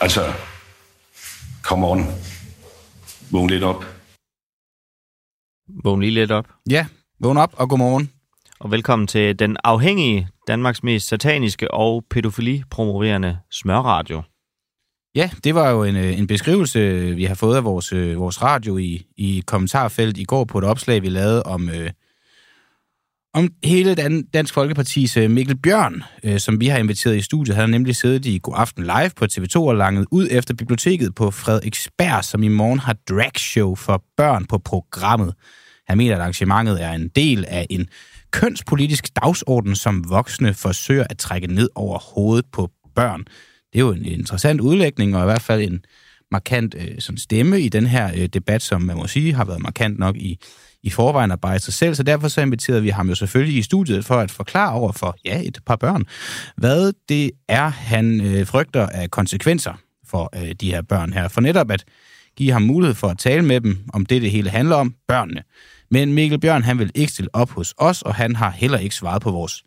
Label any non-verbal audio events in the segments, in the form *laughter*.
Altså, come on. Vågn lidt op. Vågn lige lidt op. Ja, vågn op og godmorgen. Og velkommen til den afhængige, Danmarks mest sataniske og pædofili-promoverende smørradio. Ja, det var jo en, øh, en beskrivelse, vi har fået af vores, øh, vores radio i, i kommentarfelt i går på et opslag, vi lavede om, øh, om hele Dan, Dansk Folkepartis øh, Mikkel Bjørn, øh, som vi har inviteret i studiet. Han har nemlig siddet i God Aften Live på TV2 og langet ud efter biblioteket på Frederiksberg, som i morgen har dragshow for børn på programmet. Han mener, at arrangementet er en del af en kønspolitisk dagsorden, som voksne forsøger at trække ned over hovedet på børn. Det er jo en interessant udlægning, og i hvert fald en markant øh, sådan stemme i den her øh, debat, som man må sige har været markant nok i, i forvejen og bare sig selv. Så derfor så inviterede vi ham jo selvfølgelig i studiet for at forklare over for, ja, et par børn, hvad det er, han øh, frygter af konsekvenser for øh, de her børn her. For netop at give ham mulighed for at tale med dem om det, det hele handler om, børnene. Men Mikkel Bjørn, han vil ikke stille op hos os, og han har heller ikke svaret på vores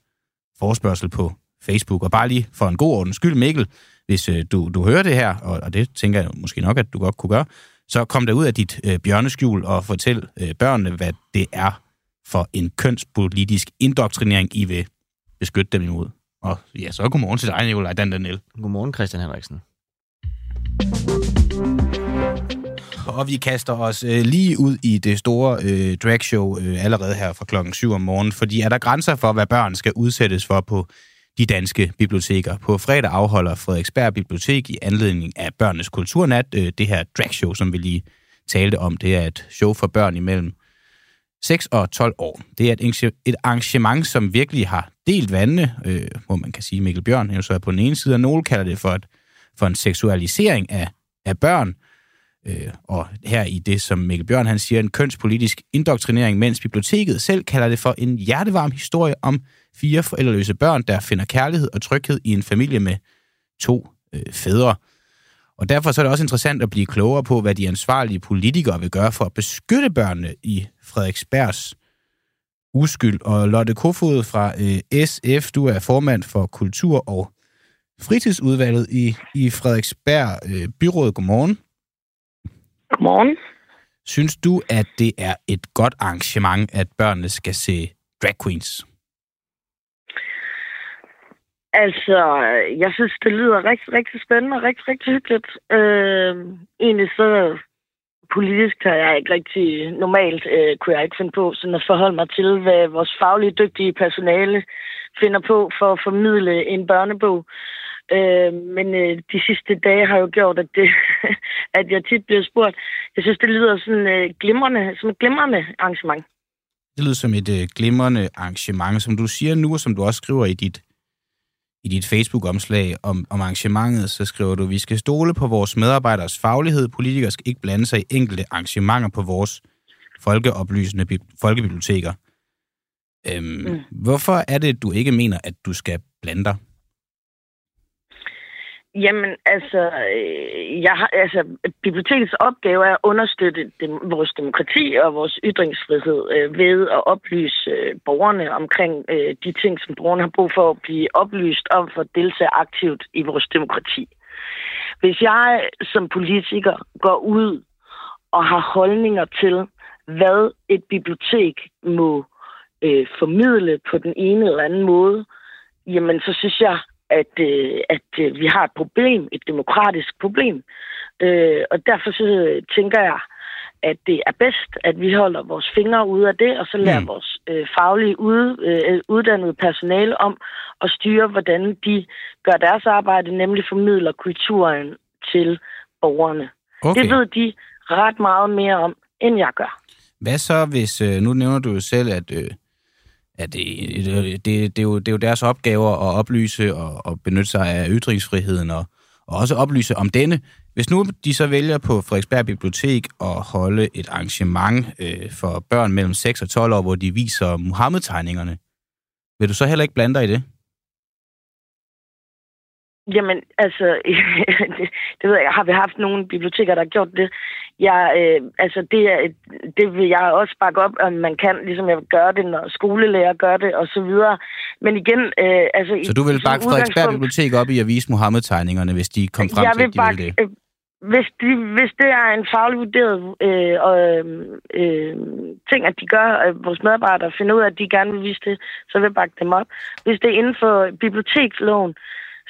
forspørgsel på Facebook. Og bare lige for en god ordens skyld, Mikkel, hvis øh, du, du hører det her, og, og det tænker jeg måske nok, at du godt kunne gøre, så kom der ud af dit øh, bjørneskjul og fortæl øh, børnene, hvad det er for en kønspolitisk indoktrinering, I vil beskytte dem imod. Og ja, så godmorgen til dig, Nicolaj Dandanel. Godmorgen, Christian Henriksen. Og vi kaster os øh, lige ud i det store øh, dragshow øh, allerede her fra klokken 7 om morgenen, fordi er der grænser for, hvad børn skal udsættes for på de danske biblioteker. På fredag afholder Frederiksberg Bibliotek i anledning af Børnenes Kulturnat øh, det her dragshow, som vi lige talte om. Det er et show for børn imellem 6 og 12 år. Det er et, et arrangement, som virkelig har delt vandene, øh, hvor man kan sige, Mikkel Bjørn er så på den ene side, og nogle kalder det for, et, for en seksualisering af, af børn, øh, Øh, og her i det, som Mikkel Bjørn han siger, en kønspolitisk indoktrinering, mens biblioteket selv kalder det for en hjertevarm historie om fire forældreløse børn, der finder kærlighed og tryghed i en familie med to øh, fædre. Og derfor så er det også interessant at blive klogere på, hvad de ansvarlige politikere vil gøre for at beskytte børnene i Frederiksbergs uskyld. Og Lotte Kofod fra øh, SF, du er formand for Kultur- og Fritidsudvalget i, i Frederiksberg øh, Byråd. Godmorgen. Godmorgen. Synes du, at det er et godt arrangement, at børnene skal se drag queens? Altså, jeg synes, det lyder rigtig, rigtig spændende og rigtig, rigtig hyggeligt. Øh, egentlig så politisk har jeg ikke rigtig, normalt øh, kunne jeg ikke finde på sådan at forholde mig til, hvad vores faglige dygtige personale finder på for at formidle en børnebog. Øh, men øh, de sidste dage har jo gjort, at, det, *laughs* at jeg tit bliver spurgt. Jeg synes, det lyder sådan øh, glimrende, som et glimrende arrangement. Det lyder som et øh, glimrende arrangement, som du siger nu, og som du også skriver i dit i dit Facebook-omslag om, om arrangementet, så skriver du, vi skal stole på vores medarbejderes faglighed. Politikere skal ikke blande sig i enkelte arrangementer på vores folkeoplysende folkebiblioteker. Øhm, mm. Hvorfor er det, du ikke mener, at du skal blande dig? Jamen, altså, øh, jeg har, altså, bibliotekets opgave er at understøtte dem, vores demokrati og vores ytringsfrihed øh, ved at oplyse øh, borgerne omkring øh, de ting, som borgerne har brug for at blive oplyst om for at deltage aktivt i vores demokrati. Hvis jeg som politiker går ud og har holdninger til, hvad et bibliotek må øh, formidle på den ene eller anden måde, jamen så synes jeg, at, øh, at øh, vi har et problem, et demokratisk problem. Øh, og derfor så tænker jeg, at det er bedst, at vi holder vores fingre ude af det, og så lærer mm. vores øh, faglige ud, øh, uddannede personale om at styre, hvordan de gør deres arbejde, nemlig formidler kulturen til borgerne. Okay. Det ved de ret meget mere om, end jeg gør. Hvad så, hvis, øh, nu nævner du jo selv, at øh, Ja, det, det, det, det, er jo, det er jo deres opgave at oplyse og, og benytte sig af ytringsfriheden og, og også oplyse om denne. Hvis nu de så vælger på Frederiksberg Bibliotek at holde et arrangement øh, for børn mellem 6 og 12 år, hvor de viser Muhammed-tegningerne, vil du så heller ikke blande dig i det? Jamen, altså, det, *laughs* det ved jeg, har vi haft nogle biblioteker, der har gjort det? Jeg, øh, altså, det, er, et- det vil jeg også bakke op, at man kan, ligesom jeg vil gøre det, når skolelærer gør det, og så videre. Men igen, øh, altså... Så du vil bakke Frederiksberg Bibliotek op i at vise Mohammed-tegningerne, hvis de kom frem jeg til, at de bakke, det? øh, hvis, de, hvis det er en faglig vurderet øh, og, øh, ting, at de gør, at vores medarbejdere finder ud af, at de gerne vil vise det, så vil jeg bakke dem op. Hvis det er inden for biblioteksloven,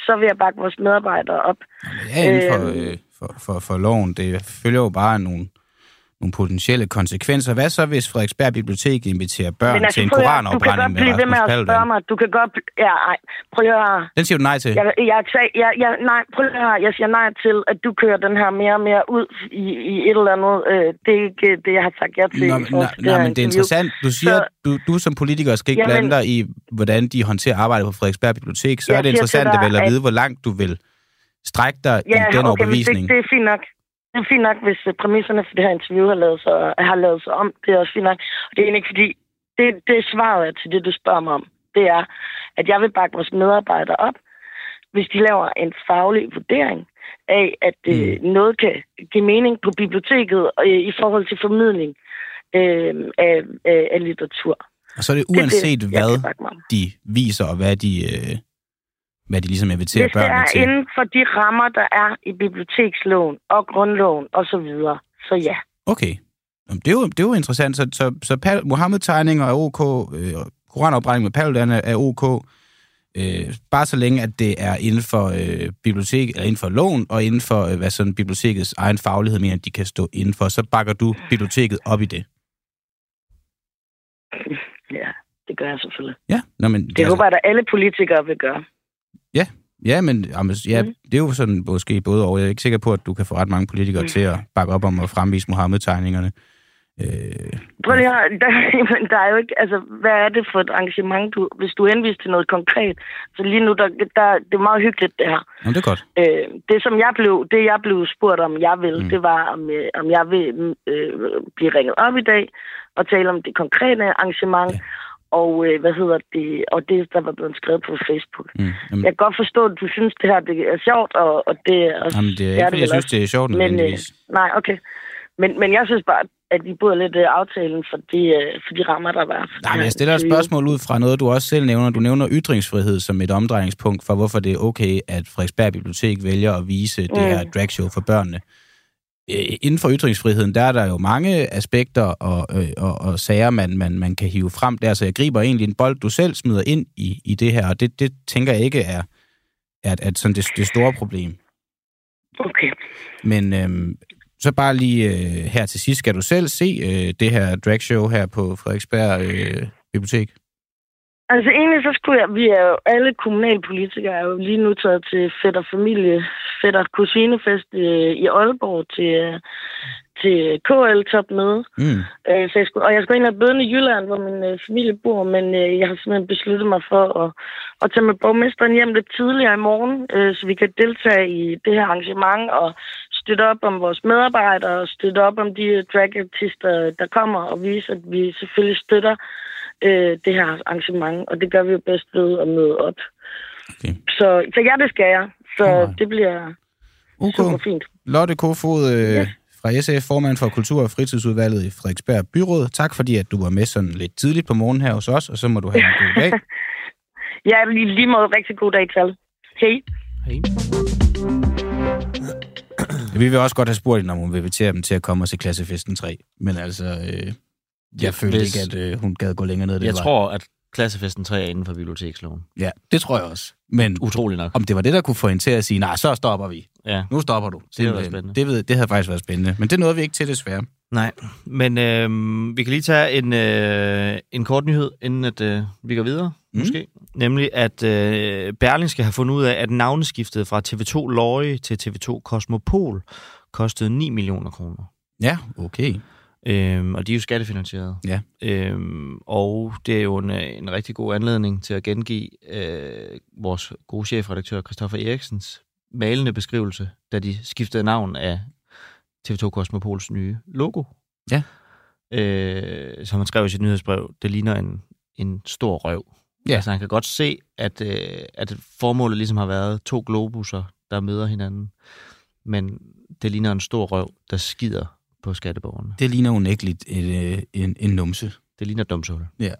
så vil jeg bakke vores medarbejdere op. Ja, inden for, Øhm. øh, for, for, for loven. Det følger jo bare nogle, nogle potentielle konsekvenser. Hvad så, hvis Frederiksberg Bibliotek inviterer børn til en at høre, du kan koranafbrænding godt med ved med Rasmus at spørge mig. Du kan godt... Ja, ej. Prøv at høre. Den siger du nej til? Jeg, jeg, jeg, jeg, jeg, nej, prøv at høre. Jeg siger nej til, at du kører den her mere og mere ud i, i et eller andet. Øh, det er ikke det, jeg har sagt ja til. Nå, men- til nå, her men det er interessant. Du siger, Så- at du, du som politiker skal ikke Jamen- blande dig i, hvordan de håndterer arbejdet på Frederiksberg Bibliotek. Så er det til interessant dig, vel at at- vide, hvor langt du vil strække dig Ja, i den okay, men overbevisning. det, det er fint nok. Det er fint nok, hvis øh, præmisserne for det her interview har lavet sig, har lavet sig om. Det er også fint nok. Og det er egentlig ikke fordi, det, det er svaret til det, du spørger mig om. Det er, at jeg vil bakke vores medarbejdere op, hvis de laver en faglig vurdering af, at øh, noget kan give mening på biblioteket øh, i forhold til formidling øh, af, af, af litteratur. Og så er det Det uanset det, jeg hvad de viser, og hvad de, øh, hvad de ligesom inviterer Hvis det børnene er til. inden for de rammer, der er i biblioteksloven og grundloven osv., så, så ja. Okay. Jamen, Det er jo, det er jo interessant. Så, så, så Mohammed-tegninger er ok, øh, koranopbrænding med Paludan er, ok, øh, bare så længe, at det er inden for øh, bibliotek, eller inden for loven, og inden for, øh, hvad sådan bibliotekets egen faglighed mener, at de kan stå inden for, så bakker du biblioteket op i det. Ja, det gør jeg selvfølgelig. Ja, Nå, men, Det håber jeg, at alle politikere vil gøre. Ja, men jamen, ja, Mhm. det er jo sådan måske både og. Jeg er ikke sikker på, at du kan få ret mange politikere Mhm. til at bakke op om at fremvise Mohammed-tegningerne. Øh, Prøv lige at *laughs* der, der er jo ikke, altså, hvad er det for et arrangement, du, hvis du henviser til noget konkret? Så lige nu, der, der, det er meget hyggeligt, det her. jamen, det er godt. Øh, det, som jeg blev, det jeg blev spurgt om, jeg vil, Mm. mm. det var, om, øh, om jeg vil øh, blive ringet op i dag og tale om det konkrete arrangement. Ja. Og øh, hvad hedder det? Og det, der var blevet skrevet på Facebook. Mm. Jamen, Jeg kan godt forstå, at du synes, det her det er sjovt, og, og det er jamen, det er ikke, fordi jeg synes, det er sjovt Men, øh, nej, okay. Men, men jeg synes bare, at vi burde lidt øh, aftalen for de, øh, for de rammer, der var. Nej, men jeg stiller et spørgsmål ud fra noget, du også selv nævner. Du nævner ytringsfrihed som et omdrejningspunkt for, hvorfor det er okay, at Frederiksberg Bibliotek vælger at vise det Mm. her dragshow for børnene. Øh, Inden for ytringsfriheden, der er der jo mange aspekter og, øh, og, og sager, man, man, man kan hive frem der, så jeg griber egentlig en bold, du selv smider ind i, i det her, og det, det tænker jeg ikke er, er, er sådan det, det store problem. Okay. Men øhm, så bare lige øh, her til sidst, skal du selv se øh, det her dragshow her på Frederiksberg øh, Bibliotek? Altså egentlig så skulle jeg, vi er jo, alle kommunalpolitikere er jo lige nu taget til fætter familie, fætter kusinefest øh, i Aalborg til, øh, til KL-topmøde. Mm. Øh, så jeg skulle, og jeg skulle ind og bøde i Jylland, hvor min øh, familie bor, men øh, jeg har simpelthen besluttet mig for at, at tage med borgmesteren hjem lidt tidligere i morgen, øh, så vi kan deltage i det her arrangement og støtte op om vores medarbejdere og støtte op om de øh, dragartister, der kommer og vise, at vi selvfølgelig støtter øh, det her arrangement, og det gør vi jo bedst ved at møde op. Okay. Så, så ja, det skal jeg. Så Alright. det bliver super Ok. fint. Lotte Kofod øh, Ja. fra SF, formand for Kultur- og Fritidsudvalget i Frederiksberg Byråd. Tak fordi, at du var med sådan lidt tidligt på morgenen her hos os, og så må du have en god dag. *laughs* Ja, lige, lige måde rigtig god dag til alle. Hej. Hej. Vi vil også godt have spurgt hende, om hun vil invitere dem til at komme og se Klassefesten 3. Men altså, øh, jeg følte Hvis- ikke, at øh, hun gad gå længere ned. Det Jeg var. tror, at klassefesten 3 er inden for biblioteksloven. Ja, det tror jeg også. Men Utrolig nok. om det var det, der kunne få hende til at sige, nej, så stopper vi. Ja. Nu stopper du. Det Simpelthen. spændende. Det, ved, det havde faktisk været spændende. Men det nåede vi ikke til, desværre. Nej, men øh, vi kan lige tage en, øh, en kort nyhed, inden at øh, vi går videre, Mm. måske. Nemlig, at øh, Berlingske har fundet ud af, at navneskiftet fra TV2 Løje til TV2 Cosmopol kostede 9 millioner kroner. Ja, okay. Øhm, og de er jo skattefinansieret. Ja. Øhm, og det er jo en, en rigtig god anledning til at gengive øh, vores gode chefredaktør Christoffer Eriksens malende beskrivelse, da de skiftede navn af TV2 Cosmopols nye logo. Ja. Øh, som han skrev i sit nyhedsbrev, det ligner en, en stor røv. Ja. Altså han kan godt se, at, øh, at formålet ligesom har været to globusser, der møder hinanden. Men det ligner en stor røv, der skider på skatteborgerne. Det ligner unægteligt et, øh, en, en numse. Det ligner et dumsehul. Ja.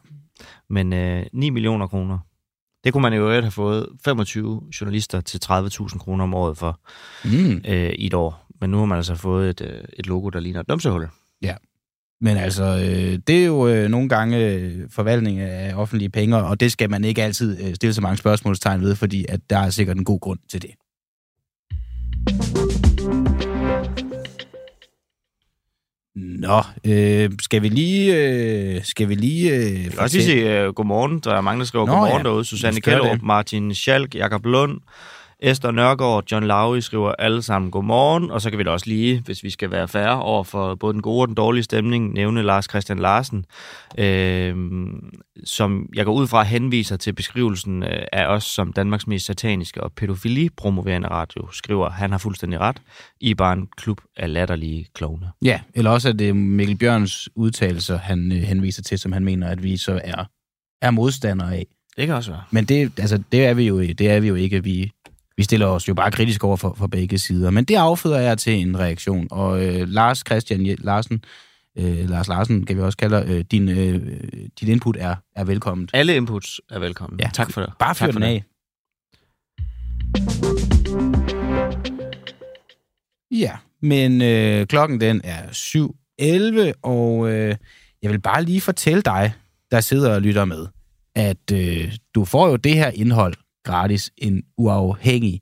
Men øh, 9 millioner kroner, det kunne man jo have fået 25 journalister til 30.000 kroner om året for Mm. øh, i et år. Men nu har man altså fået et, øh, et logo, der ligner et dumsehul. Men altså, øh, det er jo øh, nogle gange øh, forvaltning af offentlige penge, og det skal man ikke altid øh, stille så mange spørgsmålstegn ved, fordi at der er sikkert en god grund til det. Nå, øh, skal vi lige... Øh, skal vi lige... Øh, Jeg kan også lige sige uh, godmorgen. Der er mange, der skriver Nå, godmorgen ja. derude. Susanne det. Martin Schalk, Jakob Lund, Esther Nørgaard, John Lauri skriver alle sammen godmorgen. Og så kan vi da også lige, hvis vi skal være færre over for både den gode og den dårlige stemning, nævne Lars Christian Larsen, øh, som jeg går ud fra henviser til beskrivelsen øh, af os som Danmarks mest sataniske og pædofili-promoverende radio, skriver, han har fuldstændig ret, i bare en klub af latterlige klovne. Ja, eller også er det Mikkel Bjørns udtalelser, han øh, henviser til, som han mener, at vi så er, er modstandere af. Det kan også være. Men det, altså, det, er vi jo, det er vi jo ikke. Vi, vi stiller os jo bare kritisk over for, for begge sider. Men det afføder jeg til en reaktion. Og øh, Lars Christian Larsen, øh, Lars Larsen kan vi også kalde øh, din, øh, dit input er, er velkommen. Alle inputs er velkommen. Ja, tak for det. Bare fyr den af. Ja, men øh, klokken den er 7.11, og øh, jeg vil bare lige fortælle dig, der sidder og lytter med, at øh, du får jo det her indhold gratis en uafhængig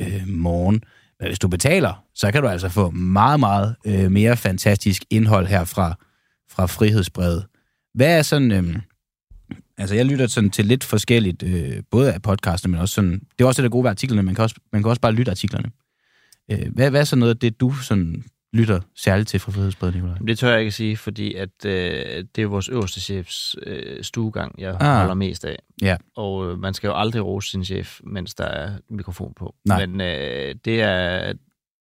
øh, morgen. Men hvis du betaler, så kan du altså få meget, meget øh, mere fantastisk indhold her fra, fra Frihedsbrevet. Hvad er sådan... Øh, altså, jeg lytter sådan til lidt forskelligt, øh, både af podcastene, men også sådan... Det er også det der gode ved artiklerne, man kan også, man kan også bare lytte artiklerne. Øh, hvad, hvad er så noget af det, du sådan lytter særligt til fra Frihedsbrevet, Nicolaj? Det tør jeg ikke sige, fordi at, øh, det er vores øverste chefs øh, stuegang, jeg Ah. holder mest af. Ja. Og øh, man skal jo aldrig rose sin chef, mens der er mikrofon på. Nej. Men øh, det, er,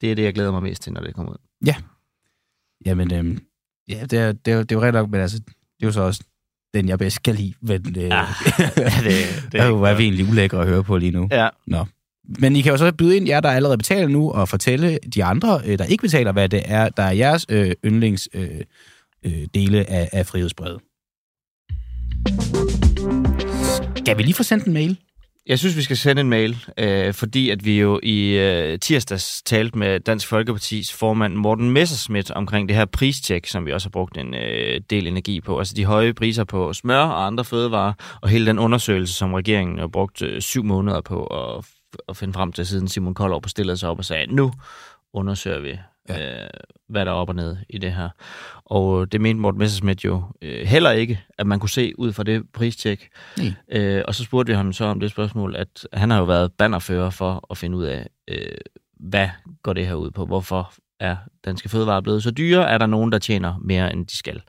det er det, jeg glæder mig mest til, når det kommer ud. Jamen, øh, ja, det er, det, er, det er jo ret nok, men altså, det er jo så også den, jeg bedst kan lide. Men, øh, Ah, det, *laughs* det er jo *laughs* er vi egentlig ulækre at høre på lige nu. Ja, men I kan jo så byde ind, jer der allerede betaler nu, og fortælle de andre, øh, der ikke betaler, hvad det er, der er jeres øh, yndlings øh, øh, dele af, af frihedsbrevet. Skal vi lige få sendt en mail? Jeg synes, vi skal sende en mail, øh, fordi at vi jo i øh, tirsdags talte med Dansk Folkepartis formand Morten Messerschmidt omkring det her pristjek, som vi også har brugt en øh, del energi på. Altså de høje priser på smør og andre fødevarer, og hele den undersøgelse, som regeringen har brugt øh, syv måneder på at, at finde frem til, siden Simon Koldov stillede sig op og sagde, nu undersøger vi, ja. øh, hvad der er op og ned i det her. Og det mente Morten Messerschmidt jo øh, heller ikke, at man kunne se ud fra det pristjek. Nej. Øh, og så spurgte vi ham så om det spørgsmål, at han har jo været bannerfører for at finde ud af, øh, hvad går det her ud på? Hvorfor er danske fødevarer blevet så dyre? Er der nogen, der tjener mere, end de skal?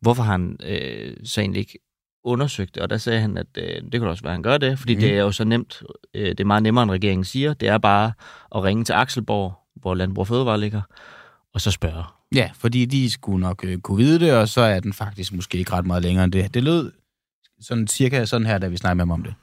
Hvorfor har han øh, så egentlig ikke undersøgt det? Og der sagde han, at øh, det kunne også være, at han gør det, fordi mm. det er jo så nemt. Øh, det er meget nemmere, end regeringen siger. Det er bare at ringe til Akselborg, hvor Landbrug Fødevare ligger, og så spørge. Ja, fordi de skulle nok øh, kunne vide det, og så er den faktisk måske ikke ret meget længere end det. Det lød sådan cirka sådan her, da vi snakkede med ham om det.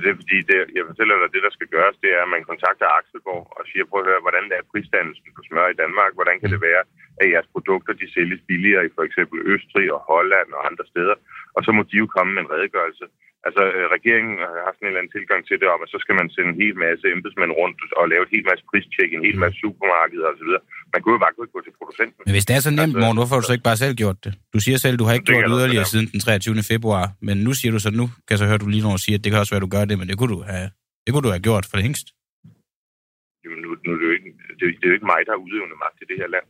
Det er fordi, det, jeg fortæller dig, det der skal gøres, det er, at man kontakter Akselborg og siger, prøv at høre, hvordan er prisdannelsen på smør i Danmark? Hvordan kan det være, at jeres produkter de sælges billigere i for eksempel Østrig og Holland og andre steder? Og så må de jo komme med en redegørelse. Altså, øh, regeringen har haft en eller anden tilgang til det om, at så skal man sende en hel masse embedsmænd rundt og lave et helt masse pristjek en hel masse supermarkeder osv. Man kunne jo bare gå til producenten. Men hvis det er så nemt, Altså, Morten, hvorfor har du så ikke bare selv gjort det? Du siger selv, du har ikke gjort yderligere siden den 23. februar, men nu siger du så, nu kan jeg så høre, du lige når siger, at det kan også være, at du gør det, men det kunne du have, det kunne du have gjort for længst. Jamen, nu, nu er det, jo ikke, det, er- det er jo ikke mig, der har udøvende magt i det her land.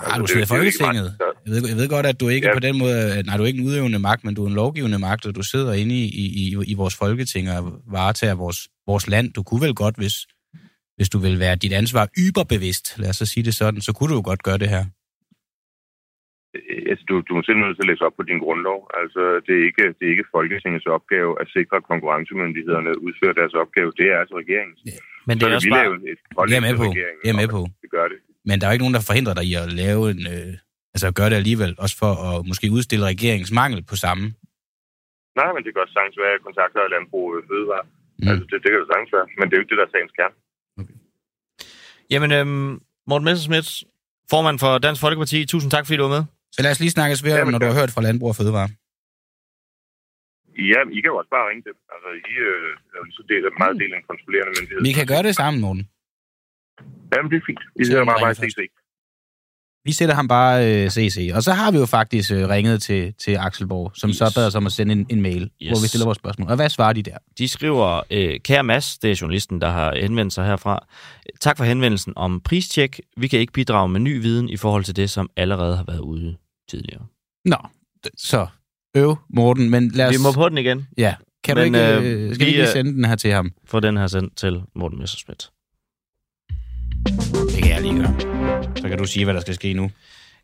Ah, Altså, du det- sidder i det Folketinget. der- Jeg ved, jeg ved godt, at du ikke Ja. på den måde... Nej, du er ikke en udøvende magt, men du er en lovgivende magt, og du sidder inde i, i, i, vores folketing og varetager vores, vores land. Du kunne vel godt, hvis, hvis du vil være dit ansvar yberbevidst, lad os så sige det sådan, så kunne du jo godt gøre det her. Altså, du, du er simpelthen nødt til at læse op på din grundlov. Altså, det er, ikke, det er ikke Folketingets opgave at sikre, at konkurrencemyndighederne udfører deres opgave. Det er altså regeringens. Men Så det er vil også bare... et Det er jeg med på. Det er jeg med på. Vi gør det. Men der er jo ikke nogen, der forhindrer dig i at lave en... Øh, altså at gøre det alligevel, også for at måske udstille regeringens mangel på samme. Nej, men det kan også sagtens være, at jeg kontakter Landbrug og Fødevare. Mm. Altså, det, det kan jo sagtens være. Men det er jo ikke det, der er sagens kerne. Jamen, øhm, Morten Messerschmidt, formand for Dansk Folkeparti, tusind tak, fordi du var med. Så lad os lige snakkes ved, Jamen, når du har hørt fra Landbrug og Fødevare. Ja, I kan jo også bare ringe dem. Altså, I øh, er jo lige så del, meget del af en kontrollerende myndighed. Vi kan gøre det sammen, Morten. Jamen, det er fint. Vi vi bare bare CC. Vi sætter ham bare øh, CC. Og så har vi jo faktisk øh, ringet til, til Axelborg, som yes. så bad os om at sende en, en mail, Yes. hvor vi stiller vores spørgsmål. Og hvad svarer de der? De skriver, øh, kære Mads, det er journalisten, der har henvendt sig herfra. Tak for henvendelsen om pristjek. Vi kan ikke bidrage med ny viden i forhold til det, som allerede har været ude tidligere. Nå, så øv, Morten, men lad os... Vi må på den igen. Ja, kan Men, du ikke, øh, øh, skal vi, ikke sende den her til ham? Få den her sendt til Morten Messerschmidt. Det kan. Så kan du sige, hvad der skal ske nu.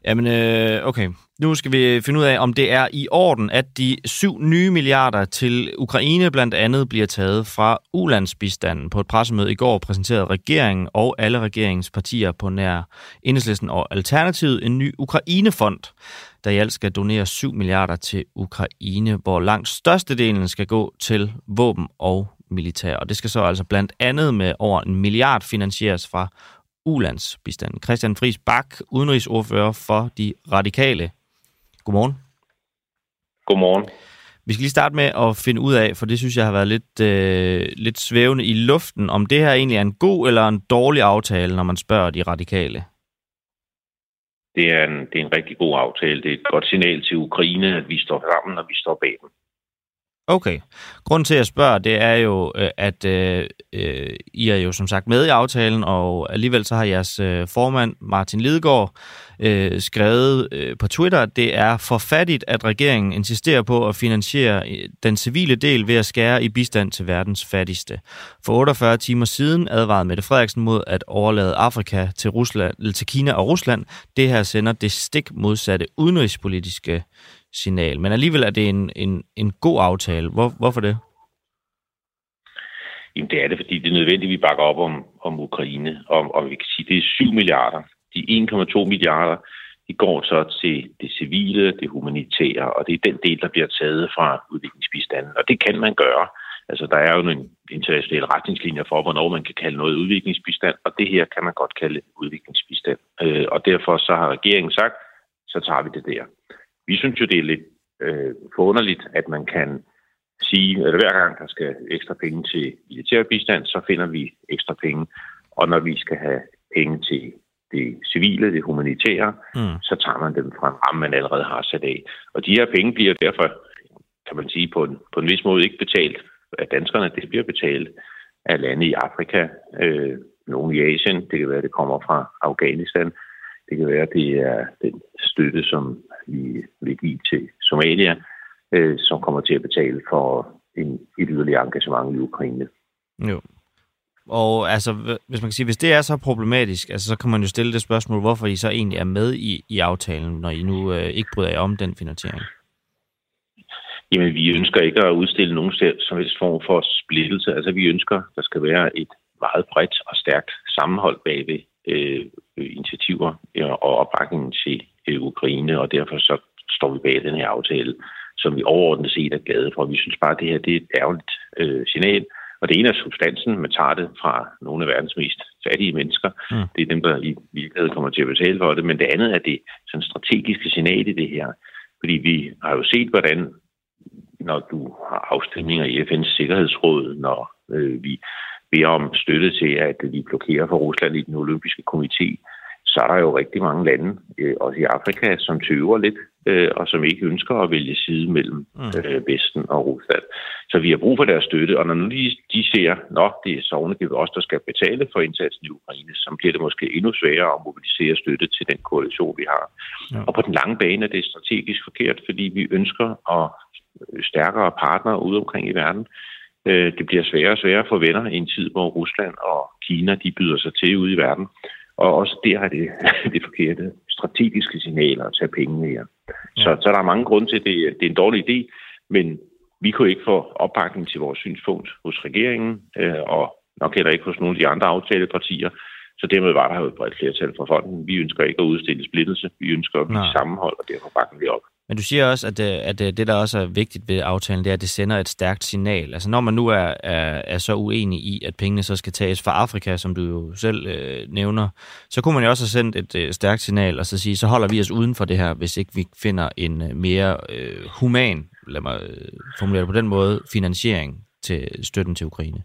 Jamen, øh, okay. Nu skal vi finde ud af, om det er i orden, at de syv nye milliarder til Ukraine blandt andet bliver taget fra ulandsbistanden. På et pressemøde i går præsenterede regeringen og alle regeringspartier på nær Enhedslisten og Alternativet en ny Ukrainefond, der i alt skal donere 7 milliarder til Ukraine, hvor langt størstedelen skal gå til våben og militær. Og det skal så altså blandt andet med over en milliard finansieres fra ulandsbistanden. Christian Friis Bak, udenrigsordfører for de radikale. Godmorgen. Godmorgen. Vi skal lige starte med at finde ud af, for det synes jeg har været lidt, øh, lidt svævende i luften, om det her egentlig er en god eller en dårlig aftale, når man spørger de radikale. Det er, en, det er en rigtig god aftale. Det er et godt signal til Ukraine, at vi står sammen, og vi står bag dem. Okay. Grunden til, at jeg spørger, det er jo, øh, at øh, øh, I er jo som sagt med i aftalen, og alligevel så har jeres øh, formand, Martin Lidegaard, øh, skrevet øh, på Twitter, at det er for fattigt, at regeringen insisterer på at finansiere øh, den civile del ved at skære i bistand til verdens fattigste. For 48 timer siden advarede Mette Frederiksen mod at overlade Afrika til, Rusland, eller til Kina og Rusland. Det her sender det stik modsatte udenrigspolitiske signal. Men alligevel er det en, en, en god aftale. Hvor, hvorfor det? Jamen, det er det, fordi det er nødvendigt, at vi bakker op om, om Ukraine. Og, og vi kan sige, at det er 7 milliarder. De 1,2 milliarder, de går så til det civile, det humanitære, og det er den del, der bliver taget fra udviklingsbistanden. Og det kan man gøre. Altså, der er jo nogle internationale retningslinjer for, hvornår man kan kalde noget udviklingsbistand, og det her kan man godt kalde udviklingsbistand. Øh, og derfor så har regeringen sagt, så tager vi det der. Vi synes jo, det er lidt øh, forunderligt, at man kan sige, at hver gang der skal ekstra penge til militærbistand, så finder vi ekstra penge. Og når vi skal have penge til det civile, det humanitære, Mm. så tager man dem fra en ramme, man allerede har sat af. Og de her penge bliver derfor, kan man sige, på en, på en vis måde ikke betalt af danskerne. Det bliver betalt af lande i Afrika, øh, nogle i Asien. Det kan være, det kommer fra Afghanistan. Det kan være, det er den støtte, som give til Somalia, øh, som kommer til at betale for en, et yderligere engagement i Ukraine. Jo. Og altså, hv- hvis man kan sige, hvis det er så problematisk, altså, så kan man jo stille det spørgsmål, hvorfor I så egentlig er med i, i aftalen, når I nu øh, ikke bryder jer om den finansiering. Jamen, vi ønsker ikke at udstille nogen som helst form for splittelse. Altså, vi ønsker, der skal være et meget bredt og stærkt sammenhold bagved øh, initiativer øh, og opbakningen til Ukraine, og derfor så står vi bag den her aftale, som vi overordnet set er glade for. Vi synes bare, at det her det er et ærgerligt øh, signal, og det ene er substansen, man tager det fra nogle af verdens mest fattige mennesker. Mm. Det er dem, der i virkeligheden kommer til at betale for det. Men det andet er det sådan strategiske signal i det her. Fordi vi har jo set, hvordan når du har afstemninger i FN's Sikkerhedsråd, når øh, vi beder om støtte til, at vi blokerer for Rusland i den olympiske komité, så er der jo rigtig mange lande, øh, også i Afrika, som tøver lidt, øh, og som ikke ønsker at vælge side mellem Mm. øh, Vesten og Rusland. Så vi har brug for deres støtte, og når nu de, de ser, at det er sovnegivet os, der skal betale for indsatsen i Ukraine, så bliver det måske endnu sværere at mobilisere støtte til den koalition, vi har. Ja. Og på den lange bane er det strategisk forkert, fordi vi ønsker at stærkere partnere ude omkring i verden. Øh, Det bliver sværere og sværere for venner i en tid, hvor Rusland og Kina de byder sig til ude i verden. Og også der er det *laughs* det forkerte strategiske signaler at tage penge her. Så, så der er mange grunde til, at det, det er en dårlig idé, men vi kunne ikke få opbakning til vores synspunkt hos regeringen, øh, og nok heller ikke hos nogle af de andre aftalepartier. Så dermed var der jo et bredt flertal for fonden. Vi ønsker ikke at udstille splittelse. Vi ønsker at blive sammenhold, og derfor bakker vi op. Men du siger også, at, øh, at øh, det, der også er vigtigt ved aftalen, det er, at det sender et stærkt signal. Altså når man nu er, er, er så uenig i, at pengene så skal tages fra Afrika, som du jo selv øh, nævner, så kunne man jo også have sendt et øh, stærkt signal og så sige, så holder vi os uden for det her, hvis ikke vi finder en øh, mere øh, human, lad mig øh, formulere det på den måde, finansiering til støtten til Ukraine.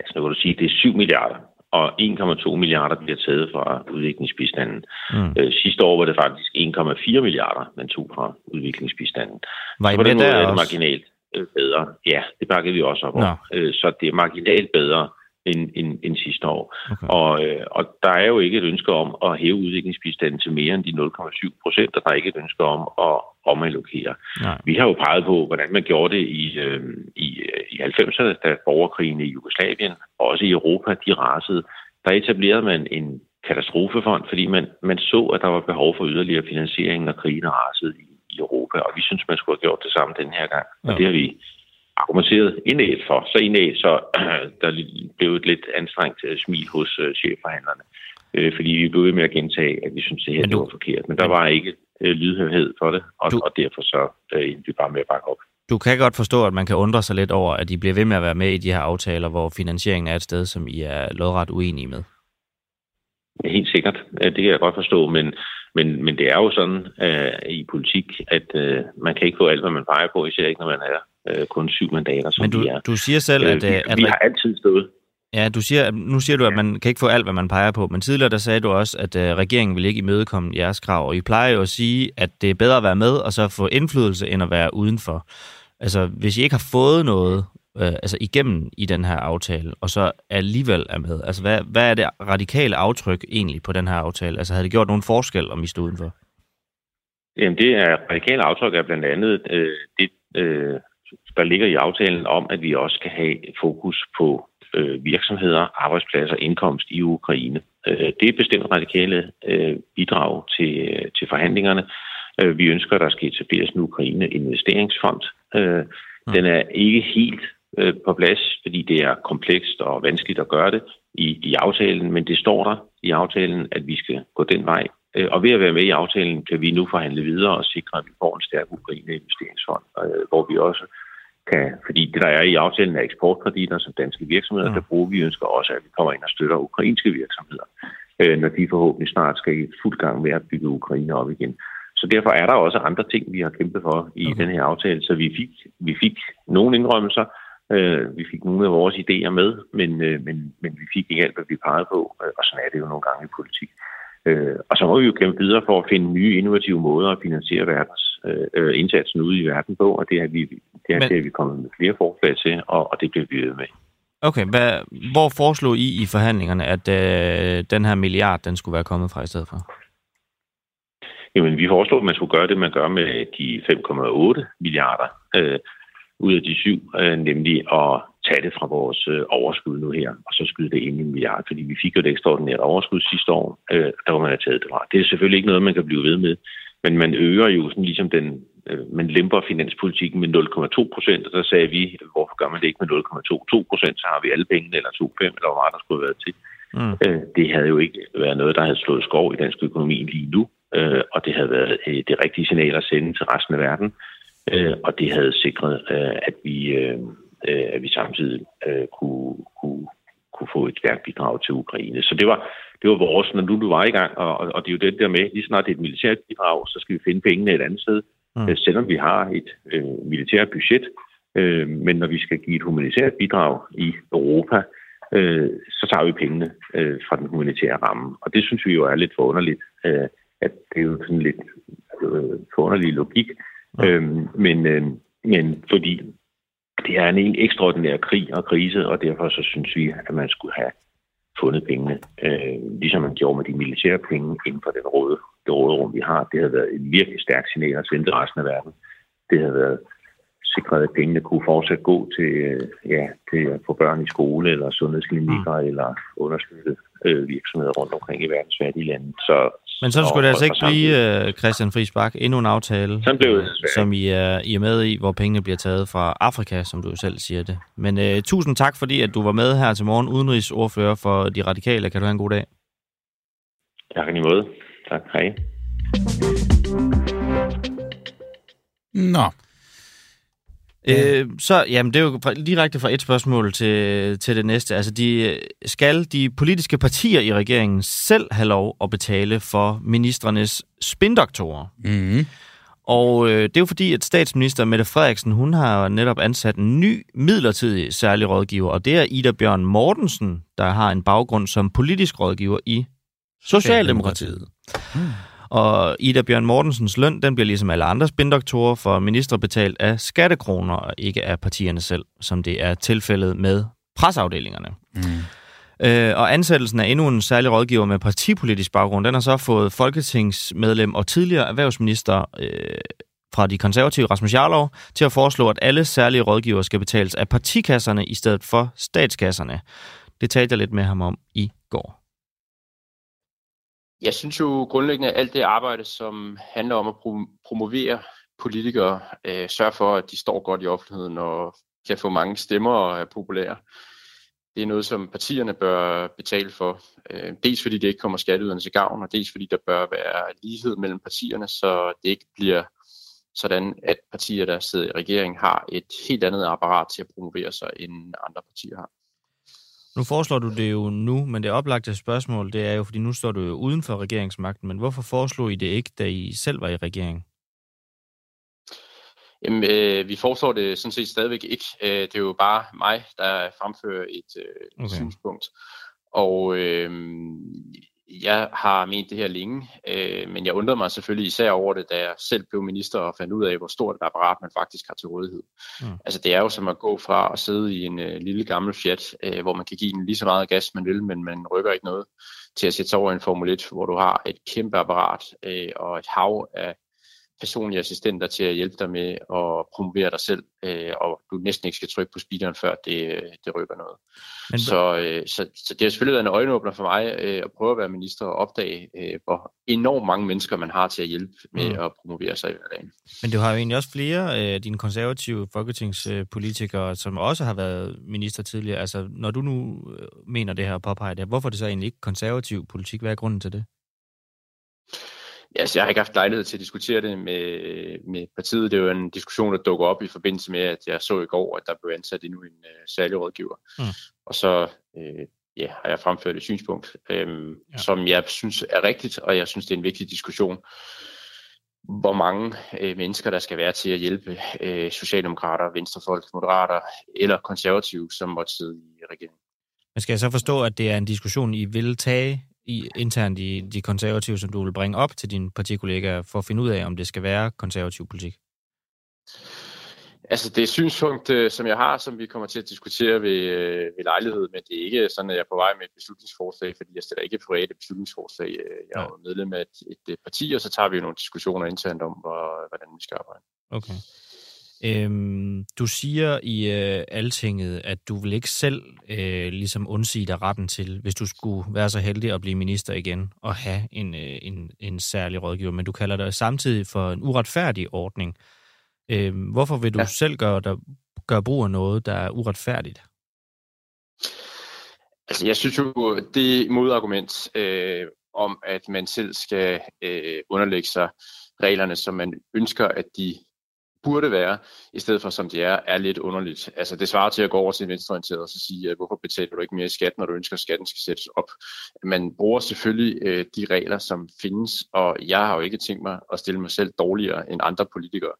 Altså nu kan du sige, at det er 7 milliarder og 1,2 milliarder bliver taget fra udviklingsbistanden. Mm. Øh, sidste år var det faktisk 1,4 milliarder, man tog fra udviklingsbistanden. Var I med der er det marginalt øh, bedre. Ja, det bakkede vi også op om. Øh, så det er marginalt bedre end, end, end sidste år. Okay. Og, øh, og der er jo ikke et ønske om at hæve udviklingsbistanden til mere end de 0,7 procent, og der er ikke et ønske om at omallokere. Nej. Vi har jo peget på, hvordan man gjorde det i, øh, i, i 90'erne, da borgerkrigen i Jugoslavien, og også i Europa, de rasede. Der etablerede man en katastrofefond, fordi man, man så, at der var behov for yderligere finansiering, når krigen rasede i, i Europa, og vi synes, man skulle have gjort det samme den her gang. Ja. Og det har vi argumenteret indæt for. Så indæt, så *clears throat* der blev et lidt anstrengt øh, smil hos uh, chefforhandlerne. Øh, fordi vi blev ved med at gentage, at vi synes, det her du, det var forkert. Men der var ikke lydhørhed for det, og, du, og derfor så uh, vi bare med at bakke op. Du kan godt forstå, at man kan undre sig lidt over, at de bliver ved med at være med i de her aftaler, hvor finansieringen er et sted, som I er lodret uenige med. Ja, helt sikkert. Det kan jeg godt forstå, men, men, men det er jo sådan uh, i politik, at uh, man kan ikke få alt, hvad man peger på, især ikke når man er uh, kun syv mandater, som Men du, vi er. du siger selv, at... Uh, vi, at vi har altid stået. Ja, du siger, nu siger du, at man kan ikke få alt, hvad man peger på, men tidligere der sagde du også, at uh, regeringen vil ikke imødekomme jeres krav, og I plejer jo at sige, at det er bedre at være med og så få indflydelse, end at være udenfor. Altså, hvis I ikke har fået noget øh, altså igennem i den her aftale, og så alligevel er med, altså hvad, hvad er det radikale aftryk egentlig på den her aftale? Altså havde det gjort nogen forskel, om I stod udenfor? Jamen det er radikale aftryk er blandt andet øh, det, øh, der ligger i aftalen om, at vi også skal have fokus på øh, virksomheder, arbejdspladser, indkomst i Ukraine. Øh, det er bestemt radikale øh, bidrag til, øh, til forhandlingerne. Øh, vi ønsker, at der skal etableres en Ukraine-investeringsfond, Øh, den er ikke helt øh, på plads, fordi det er komplekst og vanskeligt at gøre det i, i aftalen, men det står der i aftalen, at vi skal gå den vej. Øh, og ved at være med i aftalen, kan vi nu forhandle videre og sikre, at vi får en stærk Ukraine investeringsfond, øh, hvor vi også kan, fordi det der er i aftalen af eksportkreditter som danske virksomheder, ja. der bruger vi ønsker også, at vi kommer ind og støtter ukrainske virksomheder, øh, når de forhåbentlig snart skal i fuld gang med at bygge Ukraine op igen. Så derfor er der også andre ting, vi har kæmpet for i okay. den her aftale. Så vi fik, vi fik nogle indrømmelser, øh, vi fik nogle af vores idéer med, men, øh, men, men vi fik ikke alt, hvad vi pegede på, øh, og sådan er det jo nogle gange i politik. Øh, og så må vi jo kæmpe videre for at finde nye innovative måder at finansiere verdens øh, øh, indsatsen ude i verden på, og det er vi, det er, Men... det er vi kommet med flere forslag til, og, og det bliver vi ved med. Okay, hvad, hvor foreslog I i forhandlingerne, at øh, den her milliard, den skulle være kommet fra i stedet for? Jamen, vi foreslog, at man skulle gøre det, man gør med de 5,8 milliarder øh, ud af de syv, øh, nemlig at tage det fra vores øh, overskud nu her, og så skyde det ind i en milliard, fordi vi fik jo et ekstraordinært overskud sidste år, øh, der var man have taget det fra. Det er selvfølgelig ikke noget, man kan blive ved med, men man øger jo sådan ligesom den, øh, man lemper finanspolitikken med 0,2 procent, og der sagde vi, hvorfor gør man det ikke med 0,22 procent, så har vi alle pengene, eller 2,5, eller hvad der skulle have været til. Mm. Øh, det havde jo ikke været noget, der havde slået skov i dansk økonomi lige nu, øh, og det havde været øh, det rigtige signal at sende til resten af verden, øh, og det havde sikret, øh, at vi... Øh, øh, at vi samtidig øh, kunne, kunne, kunne få et stærkt bidrag til Ukraine. Så det var, det var vores, når nu du var i gang, og, og det er jo det der med, lige snart det er et militært bidrag, så skal vi finde pengene et andet sted, mm. øh, selvom vi har et øh, militært budget. Øh, men når vi skal give et humanitært bidrag i Europa, øh, så tager vi pengene øh, fra den humanitære ramme. Og det synes vi jo er lidt forunderligt, øh, at det er jo sådan lidt øh, forunderlig logik. Mm. Øh, men, øh, men fordi det er en ekstraordinær krig og krise, og derfor så synes vi, at man skulle have fundet pengene, øh, ligesom man gjorde med de militære penge inden for den råde, det råderum, vi har. Det har været et virkelig stærkt signal at sende resten af verden. Det har været sikret, at pengene kunne fortsat gå til, øh, ja, til at få børn i skole eller sundhedsklinikker mm. eller understøtte øh, virksomheder rundt omkring i verdens fattige lande. Så men så skulle det altså ikke blive, uh, Christian Friis Bak, endnu en aftale, Sådan blev det, som I er, I er med i, hvor pengene bliver taget fra Afrika, som du selv siger det. Men uh, tusind tak, fordi at du var med her til morgen, udenrigsordfører for De Radikale. Kan du have en god dag? Tak i måde. Tak. Hej. Nå. Øh, så, jamen, det er jo direkte fra et spørgsmål til, til det næste. Altså, de, skal de politiske partier i regeringen selv have lov at betale for ministrenes spindoktorer? Mm. Og øh, det er jo fordi, at statsminister Mette Frederiksen, hun har netop ansat en ny midlertidig særlig rådgiver, og det er Ida Bjørn Mortensen, der har en baggrund som politisk rådgiver i Socialdemokratiet. Mm. Og Ida Bjørn Mortensens løn, den bliver ligesom alle andre spindoktorer for minister betalt af skattekroner, og ikke af partierne selv, som det er tilfældet med presafdelingerne. Mm. Øh, og ansættelsen af endnu en særlig rådgiver med partipolitisk baggrund, den har så fået folketingsmedlem og tidligere erhvervsminister øh, fra de konservative Rasmus Jarlov til at foreslå, at alle særlige rådgiver skal betales af partikasserne i stedet for statskasserne. Det talte jeg lidt med ham om i går. Jeg synes jo grundlæggende, at alt det arbejde, som handler om at promovere politikere, øh, sørge for, at de står godt i offentligheden og kan få mange stemmer og er populære, det er noget, som partierne bør betale for. Øh, dels fordi det ikke kommer skatteyderne til gavn, og dels fordi der bør være lighed mellem partierne, så det ikke bliver sådan, at partier, der sidder i regeringen, har et helt andet apparat til at promovere sig, end andre partier har. Nu foreslår du det jo nu, men det oplagte spørgsmål, det er jo, fordi nu står du jo uden for regeringsmagten, men hvorfor foreslog I det ikke, da I selv var i regering? Jamen, øh, vi foreslår det sådan set stadigvæk ikke. Øh, det er jo bare mig, der fremfører et øh, okay. synspunkt. Og øh, jeg har ment det her længe, øh, men jeg undrede mig selvfølgelig især over det, da jeg selv blev minister og fandt ud af, hvor stort et apparat man faktisk har til rådighed. Mm. Altså det er jo som at gå fra at sidde i en øh, lille gammel Fiat, øh, hvor man kan give den lige så meget gas, man vil, men man rykker ikke noget, til at sætte sig over en Formel 1, hvor du har et kæmpe apparat øh, og et hav af personlige assistenter til at hjælpe dig med at promovere dig selv, øh, og du næsten ikke skal trykke på speederen, før det, det rykker noget. Men... Så, øh, så, så det har selvfølgelig været en øjenåbner for mig øh, at prøve at være minister og opdage, øh, hvor enormt mange mennesker man har til at hjælpe med mm. at promovere sig i hverdagen. Men du har jo egentlig også flere af øh, dine konservative folketingspolitikere, som også har været minister tidligere. Altså, når du nu øh, mener det her og påpeger det, hvorfor er det så egentlig ikke konservativ politik? Hvad er grunden til det? Altså, jeg har ikke haft lejlighed til at diskutere det med, med partiet. Det er jo en diskussion, der dukker op i forbindelse med, at jeg så i går, at der blev ansat endnu en uh, særlig rådgiver. Mm. Og så øh, ja, har jeg fremført et synspunkt, øh, ja. som jeg synes er rigtigt, og jeg synes, det er en vigtig diskussion hvor mange øh, mennesker der skal være til at hjælpe øh, socialdemokrater, venstrefolk, moderater eller konservative, som måtte sidde i regeringen. Men skal jeg så forstå, at det er en diskussion, I vil tage i, internt i de konservative, som du vil bringe op til dine partikollegaer, for at finde ud af, om det skal være konservativ politik? Altså, det er et synspunkt, øh, som jeg har, som vi kommer til at diskutere ved, øh, ved lejlighed, men det er ikke sådan, at jeg er på vej med et beslutningsforslag, fordi jeg stiller ikke private beslutningsforslag. Øh, jeg er jo medlem af et, et parti, og så tager vi jo nogle diskussioner internt om, hvordan vi skal arbejde. Okay. Øhm, du siger i øh, Altinget, at du vil ikke selv øh, ligesom undsige dig retten til, hvis du skulle være så heldig at blive minister igen og have en, øh, en, en særlig rådgiver, men du kalder det samtidig for en uretfærdig ordning. Øhm, hvorfor vil du ja. selv gøre, der, gøre brug af noget, der er uretfærdigt? Altså, jeg synes jo, det modargument øh, om, at man selv skal øh, underlægge sig reglerne, som man ønsker, at de burde være, i stedet for som det er, er lidt underligt. Altså det svarer til at gå over til en venstreorienteret og så sige, hvorfor betaler du ikke mere i skat, når du ønsker, at skatten skal sættes op. Man bruger selvfølgelig øh, de regler, som findes, og jeg har jo ikke tænkt mig at stille mig selv dårligere end andre politikere.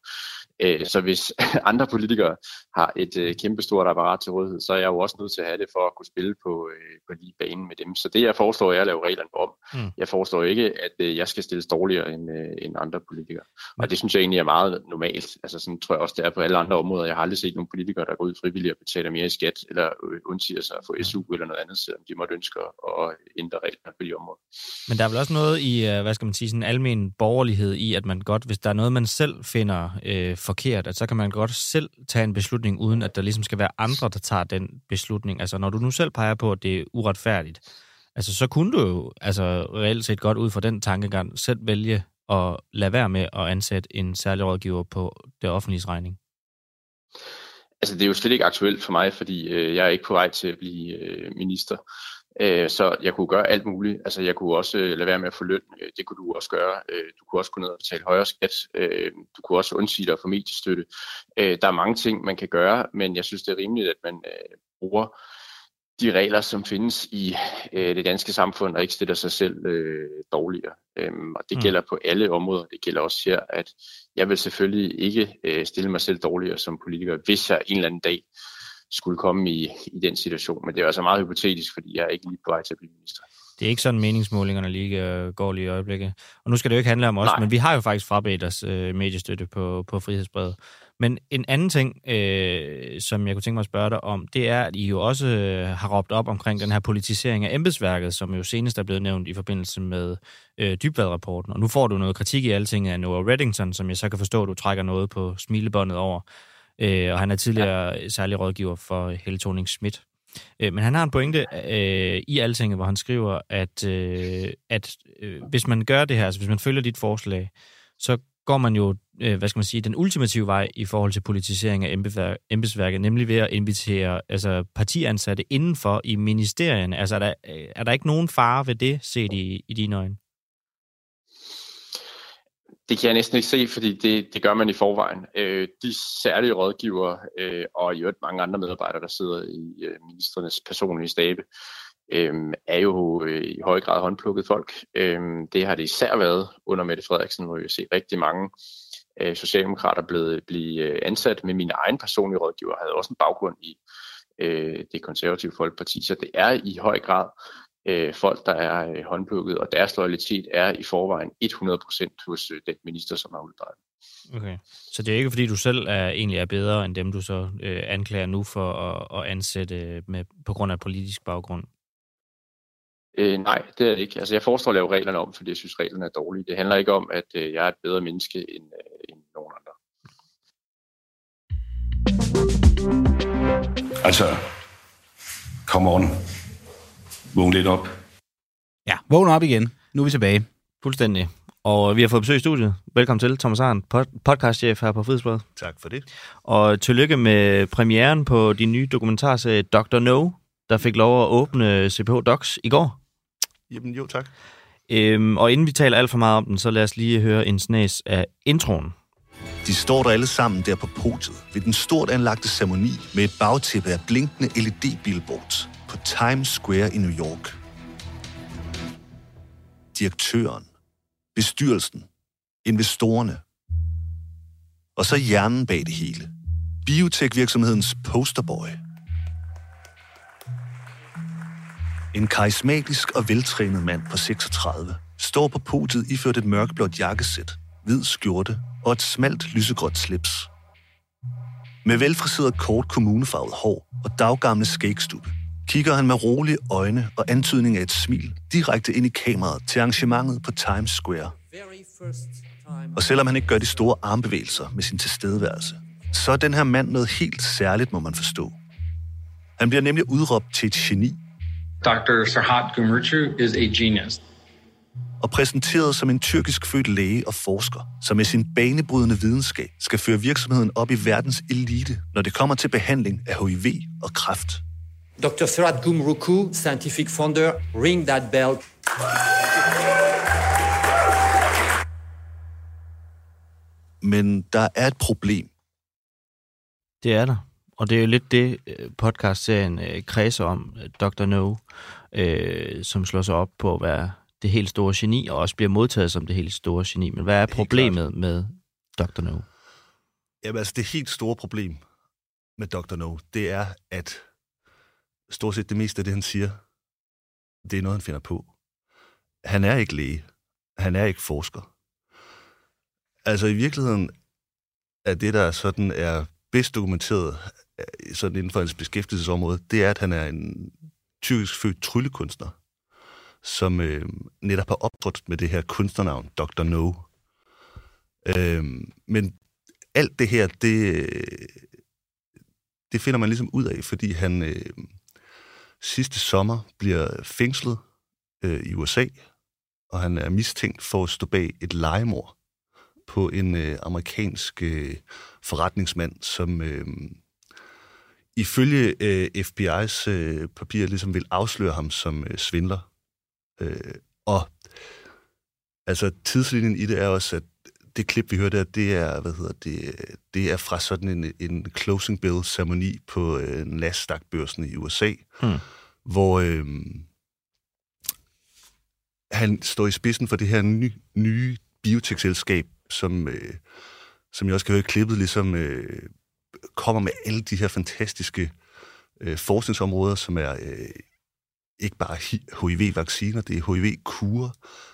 Øh, så hvis *laughs* andre politikere har et øh, kæmpestort apparat til rådighed, så er jeg jo også nødt til at have det for at kunne spille på, øh, på lige banen med dem. Så det jeg foreslår, er at lave reglerne om. Mm. Jeg foreslår ikke, at jeg skal stilles dårligere end, end andre politikere. Mm. Og det synes jeg egentlig er meget normalt. Altså sådan tror jeg også, det er på alle andre områder. Jeg har aldrig set nogen politikere, der går ud frivilligt og betaler mere i skat, eller undsiger sig at få SU eller noget andet, selvom de måtte ønske at ændre reglerne på de områder. Men der er vel også noget i, hvad skal man sige, sådan almen borgerlighed i, at man godt, hvis der er noget, man selv finder øh, forkert, at så kan man godt selv tage en beslutning, uden at der ligesom skal være andre, der tager den beslutning. Altså når du nu selv peger på, at det er uretfærdigt, altså så kunne du jo altså, reelt set godt ud fra den tankegang selv vælge at lade være med at ansætte en særlig rådgiver på det offentlige regning. Altså det er jo slet ikke aktuelt for mig, fordi øh, jeg er ikke på vej til at blive øh, minister. Øh, så jeg kunne gøre alt muligt. Altså, jeg kunne også øh, lade være med at få løn. Øh, det kunne du også gøre. Øh, du kunne også gå ned og betale højere skat. Øh, du kunne også undsige dig for mediestøtte. Øh, der er mange ting, man kan gøre, men jeg synes, det er rimeligt, at man øh, bruger de regler, som findes i øh, det danske samfund, og ikke stiller sig selv øh, dårligere. Øhm, og det mm. gælder på alle områder. Det gælder også her, at jeg vil selvfølgelig ikke øh, stille mig selv dårligere som politiker, hvis jeg en eller anden dag skulle komme i, i den situation. Men det er altså meget hypotetisk, fordi jeg er ikke lige på vej til at blive minister. Det er ikke sådan, meningsmålingerne lige øh, går lige i øjeblikket. Og nu skal det jo ikke handle om os, Nej. men vi har jo faktisk frabedt os øh, mediestøtte på, på frihedsbrevet. Men en anden ting, øh, som jeg kunne tænke mig at spørge dig om, det er, at I jo også øh, har råbt op omkring den her politisering af embedsværket, som jo senest er blevet nævnt i forbindelse med øh, dybvad-rapporten. Og nu får du noget kritik i alting af Noah Reddington, som jeg så kan forstå, at du trækker noget på smilebåndet over. Øh, og han er tidligere ja. særlig rådgiver for Helle thorning Schmidt. Øh, men han har en pointe øh, i altinget, hvor han skriver, at, øh, at øh, hvis man gør det her, altså hvis man følger dit forslag, så går man jo, øh, hvad skal man sige, den ultimative vej i forhold til politisering af embedsværket, nemlig ved at invitere altså, partiansatte indenfor i ministerierne. Altså er der, er der ikke nogen fare ved det, set i, i dine øjne? Det kan jeg næsten ikke se, fordi det, det gør man i forvejen. Øh, de særlige rådgivere øh, og i øvrigt mange andre medarbejdere, der sidder i øh, ministernes personlige stabe, øh, er jo øh, i høj grad håndplukket folk. Øh, det har det især været under Mette Frederiksen, hvor vi ser rigtig mange øh, socialdemokrater blevet blive øh, ansat. med min egen personlige rådgiver havde også en baggrund i øh, det konservative folkeparti, så det er i høj grad øh, folk, der er øh, håndplukket, og deres loyalitet er i forvejen 100% hos øh, den minister, som har udpeget. Okay. Så det er ikke, fordi du selv er, egentlig er bedre end dem, du så øh, anklager nu for at, at ansætte med, på grund af politisk baggrund? Øh, nej, det er det ikke. Altså, jeg foreslår at lave reglerne om, fordi jeg synes, reglerne er dårlige. Det handler ikke om, at øh, jeg er et bedre menneske end, øh, end nogen andre. Altså, come on. Vågn lidt op. Ja, vågn op igen. Nu er vi tilbage. Fuldstændig. Og vi har fået besøg i studiet. Velkommen til, Thomas Arndt, podcastchef her på Frihedsbredet. Tak for det. Og tillykke med premieren på din nye dokumentarserie Dr. No, der fik lov at åbne CPH Docs i går. Jamen jo, tak. Øhm, og inden vi taler alt for meget om den, så lad os lige høre en snas af introen. De står der alle sammen der på podiet ved den stort anlagte ceremoni med et bagtæppe af blinkende LED-billboards på Times Square i New York. Direktøren, bestyrelsen, investorerne og så hjernen bag det hele. Biotech-virksomhedens posterboy – En karismatisk og veltrænet mand på 36 står på podiet iført et mørkeblåt jakkesæt, hvid skjorte og et smalt lysegråt slips. Med velfriseret kort kommunefarvet hår og daggamle skægstube, kigger han med rolige øjne og antydning af et smil direkte ind i kameraet til arrangementet på Times Square. Og selvom han ikke gør de store armbevægelser med sin tilstedeværelse, så er den her mand noget helt særligt, må man forstå. Han bliver nemlig udråbt til et geni Dr. Serhat Gumurcu is a genius. Og præsenteret som en tyrkisk født læge og forsker, som med sin banebrydende videnskab skal føre virksomheden op i verdens elite, når det kommer til behandling af HIV og kræft. Dr. Serhat Gumurcu, scientific founder, ring that bell. Men der er et problem. Det er der. Og det er jo lidt det, øh, podcastserien øh, kredser om, øh, Dr. No, øh, som slår sig op på at være det helt store geni, og også bliver modtaget som det helt store geni. Men hvad er problemet med Dr. No? Jamen altså, det helt store problem med Dr. No, det er, at stort set det meste af det, han siger, det er noget, han finder på. Han er ikke læge. Han er ikke forsker. Altså i virkeligheden er det, der sådan er bedst dokumenteret øh, sådan inden for hans beskæftigelsesområde, det er, at han er en tyrkisk født tryllekunstner, som øh, netop har optrådt med det her kunstnernavn, Dr. No. Øh, men alt det her, det, øh, det finder man ligesom ud af, fordi han øh, sidste sommer bliver fængslet øh, i USA, og han er mistænkt for at stå bag et legemord på en øh, amerikansk øh, forretningsmand, som øh, ifølge øh, FBI's øh, papirer ligesom vil afsløre ham som øh, svindler. Øh, og altså tidslinjen i det er også, at det klip, vi hørte der, det er, hvad hedder det, det er fra sådan en, en closing bill ceremoni på øh, Nasdaq-børsen i USA, Hmm. hvor øh, han står i spidsen for det her ny, nye biotekselskab, som, øh, som jeg også kan høre i klippet, ligesom øh, kommer med alle de her fantastiske øh, forskningsområder, som er øh, ikke bare HIV-vacciner, det er HIV-kurer,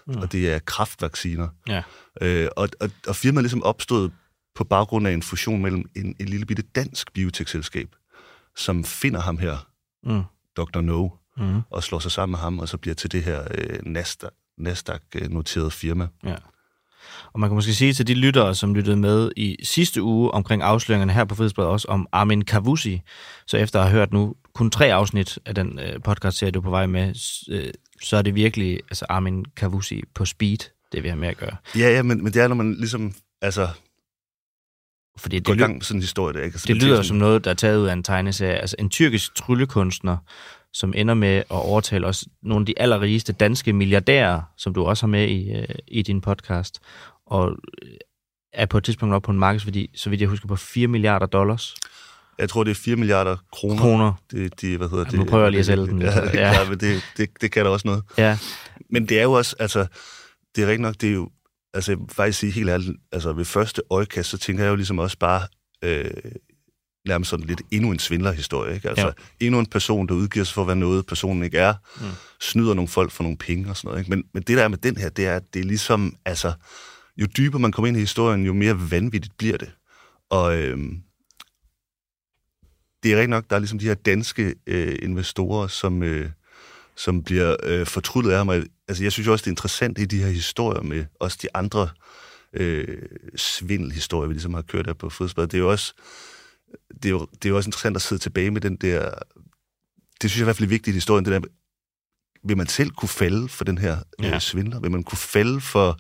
mm. og det er kraftvacciner. Ja. Øh, og, og, og firmaet er ligesom opstået på baggrund af en fusion mellem en, en lille bitte dansk biotekselskab, som finder ham her, Mm. Dr. No, Mm. og slår sig sammen med ham, og så bliver til det her øh, Nasdaq- Nasdaq-noterede firma. Ja. Og man kan måske sige til de lyttere, som lyttede med i sidste uge omkring afsløringerne her på Frihedsbredet også om Armin Kavusi, så efter at have hørt nu kun tre afsnit af den øh, podcast-serie, du er på vej med, øh, så er det virkelig altså Armin Kavusi på speed, det vi har med at gøre. Ja, ja, men, men det er, når man ligesom altså, Fordi går det, i ly- gang med sådan en historie. Der, ikke? Altså, det man lyder tænker som noget, der er taget ud af en tegneserie. Altså en tyrkisk tryllekunstner, som ender med at overtale også nogle af de allerrigeste danske milliardærer, som du også har med i, øh, i din podcast, og øh, er på et tidspunkt op på en markedsværdi, så vidt jeg husker, på 4 milliarder dollars Jeg tror, det er 4 milliarder kroner. kroner. Det, de, hvad hedder Ja, det? nu prøver jeg lige at sælge den. *laughs* Ja, Ja. ja men det, det, det kan da også noget. Ja, Men det er jo også, altså, det er rigtigt nok, det er jo, altså, jeg vil faktisk sige helt ærligt, altså, ved første øjekast, så tænker jeg jo ligesom også bare, øh, nærmest sådan lidt endnu en svindlerhistorie, ikke? Altså, Ja. endnu en person, der udgiver sig for at være noget, personen ikke er, Mm. snyder nogle folk for nogle penge og sådan noget, ikke? Men, men det der er med den her, det er, at det er ligesom, altså, jo dybere man kommer ind i historien, jo mere vanvittigt bliver det. Og øh, det er rigtigt nok, der er ligesom de her danske øh, investorer, som, øh, som bliver øh, fortryllet af. Og, Altså, jeg synes også, det er interessant i de her historier med også de andre øh, svindelhistorier, vi ligesom har kørt her på Frihedsbad. Det er jo også, det er jo, det er jo også interessant at sidde tilbage med den der... Det synes jeg i hvert fald er vigtigt i historien, det der, vil man selv kunne falde for den her øh, Ja. svindler? Vil man kunne falde for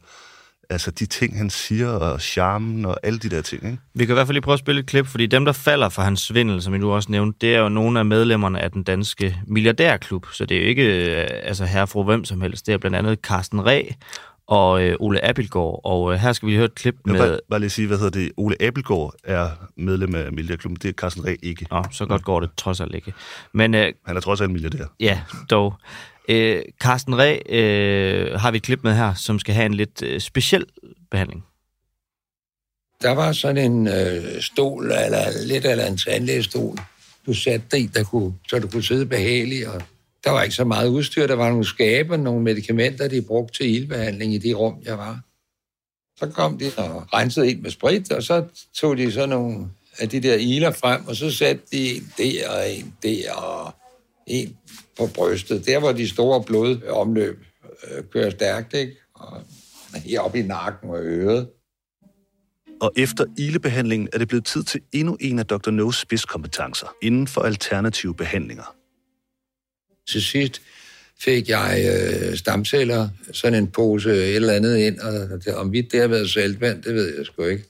altså, de ting, han siger, og charmen og alle de der ting, ikke? vi kan i hvert fald lige prøve at spille et klip, fordi dem, der falder for hans svindel, som I nu også nævnte, det er jo nogle af medlemmerne af den danske milliardærklub, så det er jo ikke øh, altså herre fru hvem som helst. Det er blandt andet Carsten Ræ og øh, Ole Abildgaard, og øh, her skal vi høre et klip Jeg med... bare, bare lige sige, hvad hedder det? Ole Abelgaard er medlem af Milliardklubben. Det er Carsten Ræ ikke. Nå, så godt går det trods alt ikke. Men øh, Han er trods alt milliardær. Ja, dog. Øh, Carsten Ræ øh, har vi et klip med her, som skal have en lidt øh, speciel behandling. Der var sådan en øh, stol, eller lidt eller en tandlægestol, du satte dig i, der kunne, så du kunne sidde behageligt, og der var ikke så meget udstyr. Der var nogle skabe, nogle medicamenter, de brugte til ildbehandling i det rum, jeg var. Så kom de og rensede ind med sprit, og så tog de så nogle af de der iler frem, og så satte de en der og en der og en på brystet. Der, hvor de store blodomløb øh, kører stærkt, ikke? Og heroppe i nakken og øret. Og efter ilebehandlingen er det blevet tid til endnu en af Dr. No's spidskompetencer inden for alternative behandlinger. Til sidst fik jeg øh, stamceller, sådan en pose et eller andet ind, og det, om vidt det har været saltvand, det ved jeg sgu ikke.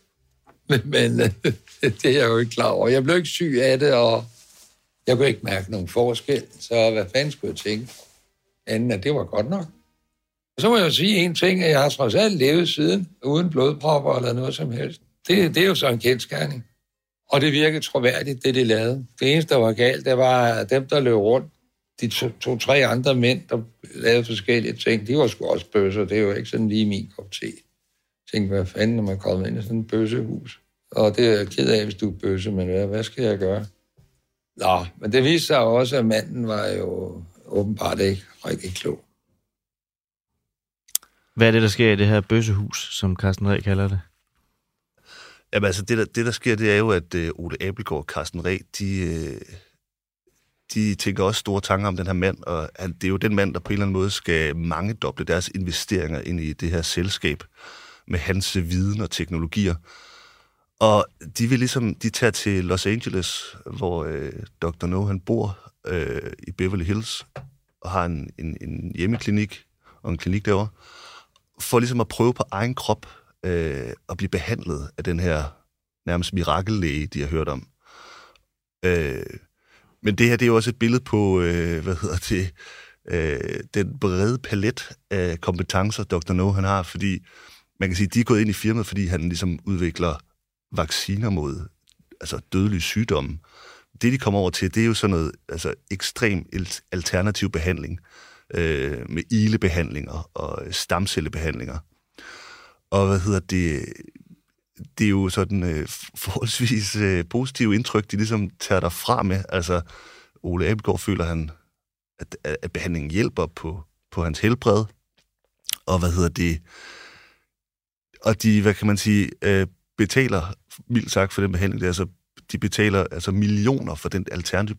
Men, *laughs* men øh, *laughs* det er jeg jo ikke klar over. Jeg blev ikke syg af det, og jeg kunne ikke mærke nogen forskel, så hvad fanden skulle jeg tænke? Anden, at det var godt nok. Og så må jeg jo sige en ting, at jeg har trods alt levet siden, uden blodpropper eller noget som helst. Det, det er jo så en kendskærning. Og det virkede troværdigt, det de lavede. Det eneste, der var galt, det var at dem, der løb rundt. De to-tre to, andre mænd, der lavede forskellige ting, de var sgu også bøsser. Det er jo ikke sådan lige min kop te. Jeg tænkte, hvad fanden, når man kommer ind i sådan et bøssehus? Og det er jeg ked af, hvis du er bøsse, men hvad, hvad skal jeg gøre? Nå, men det viste sig også, at manden var jo åbenbart ikke rigtig klog. Hvad er det, der sker i det her bøssehus, som Carsten Ræ kalder det? Jamen altså, det der, det der sker, det er jo, at øh, Ole Abelgaard og Carsten Ræ, de, øh, de tænker også store tanker om den her mand, og han, det er jo den mand, der på en eller anden måde skal mange doble deres investeringer ind i det her selskab med hans viden og teknologier. Og de vil ligesom, de tager til Los Angeles, hvor øh, Dr. No, han bor øh, i Beverly Hills, og har en, en, en hjemmeklinik og en klinik derovre, for ligesom at prøve på egen krop øh, at blive behandlet af den her nærmest mirakellæge, de har hørt om. Øh, Men det her, det er jo også et billede på, øh, hvad hedder det, øh, den brede palet af kompetencer, Dr. No han har, fordi man kan sige, de er gået ind i firmaet, fordi han ligesom udvikler vacciner mod altså dødelige sygdomme. Det, de kommer over til, det er jo sådan noget altså, ekstrem alternativ behandling øh, med ilebehandlinger og stamcellebehandlinger. Og hvad hedder det? Det er jo sådan øh, *laughs* forholdsvis øh, positive indtryk, de ligesom tager derfra med. Altså, Ole Abelgaard føler, han, at, at behandlingen hjælper på, på hans helbred. Og hvad hedder det? Og de, hvad kan man sige, øh, betaler, mildt sagt, for den behandling. Det er altså, de betaler altså millioner for den alternativ,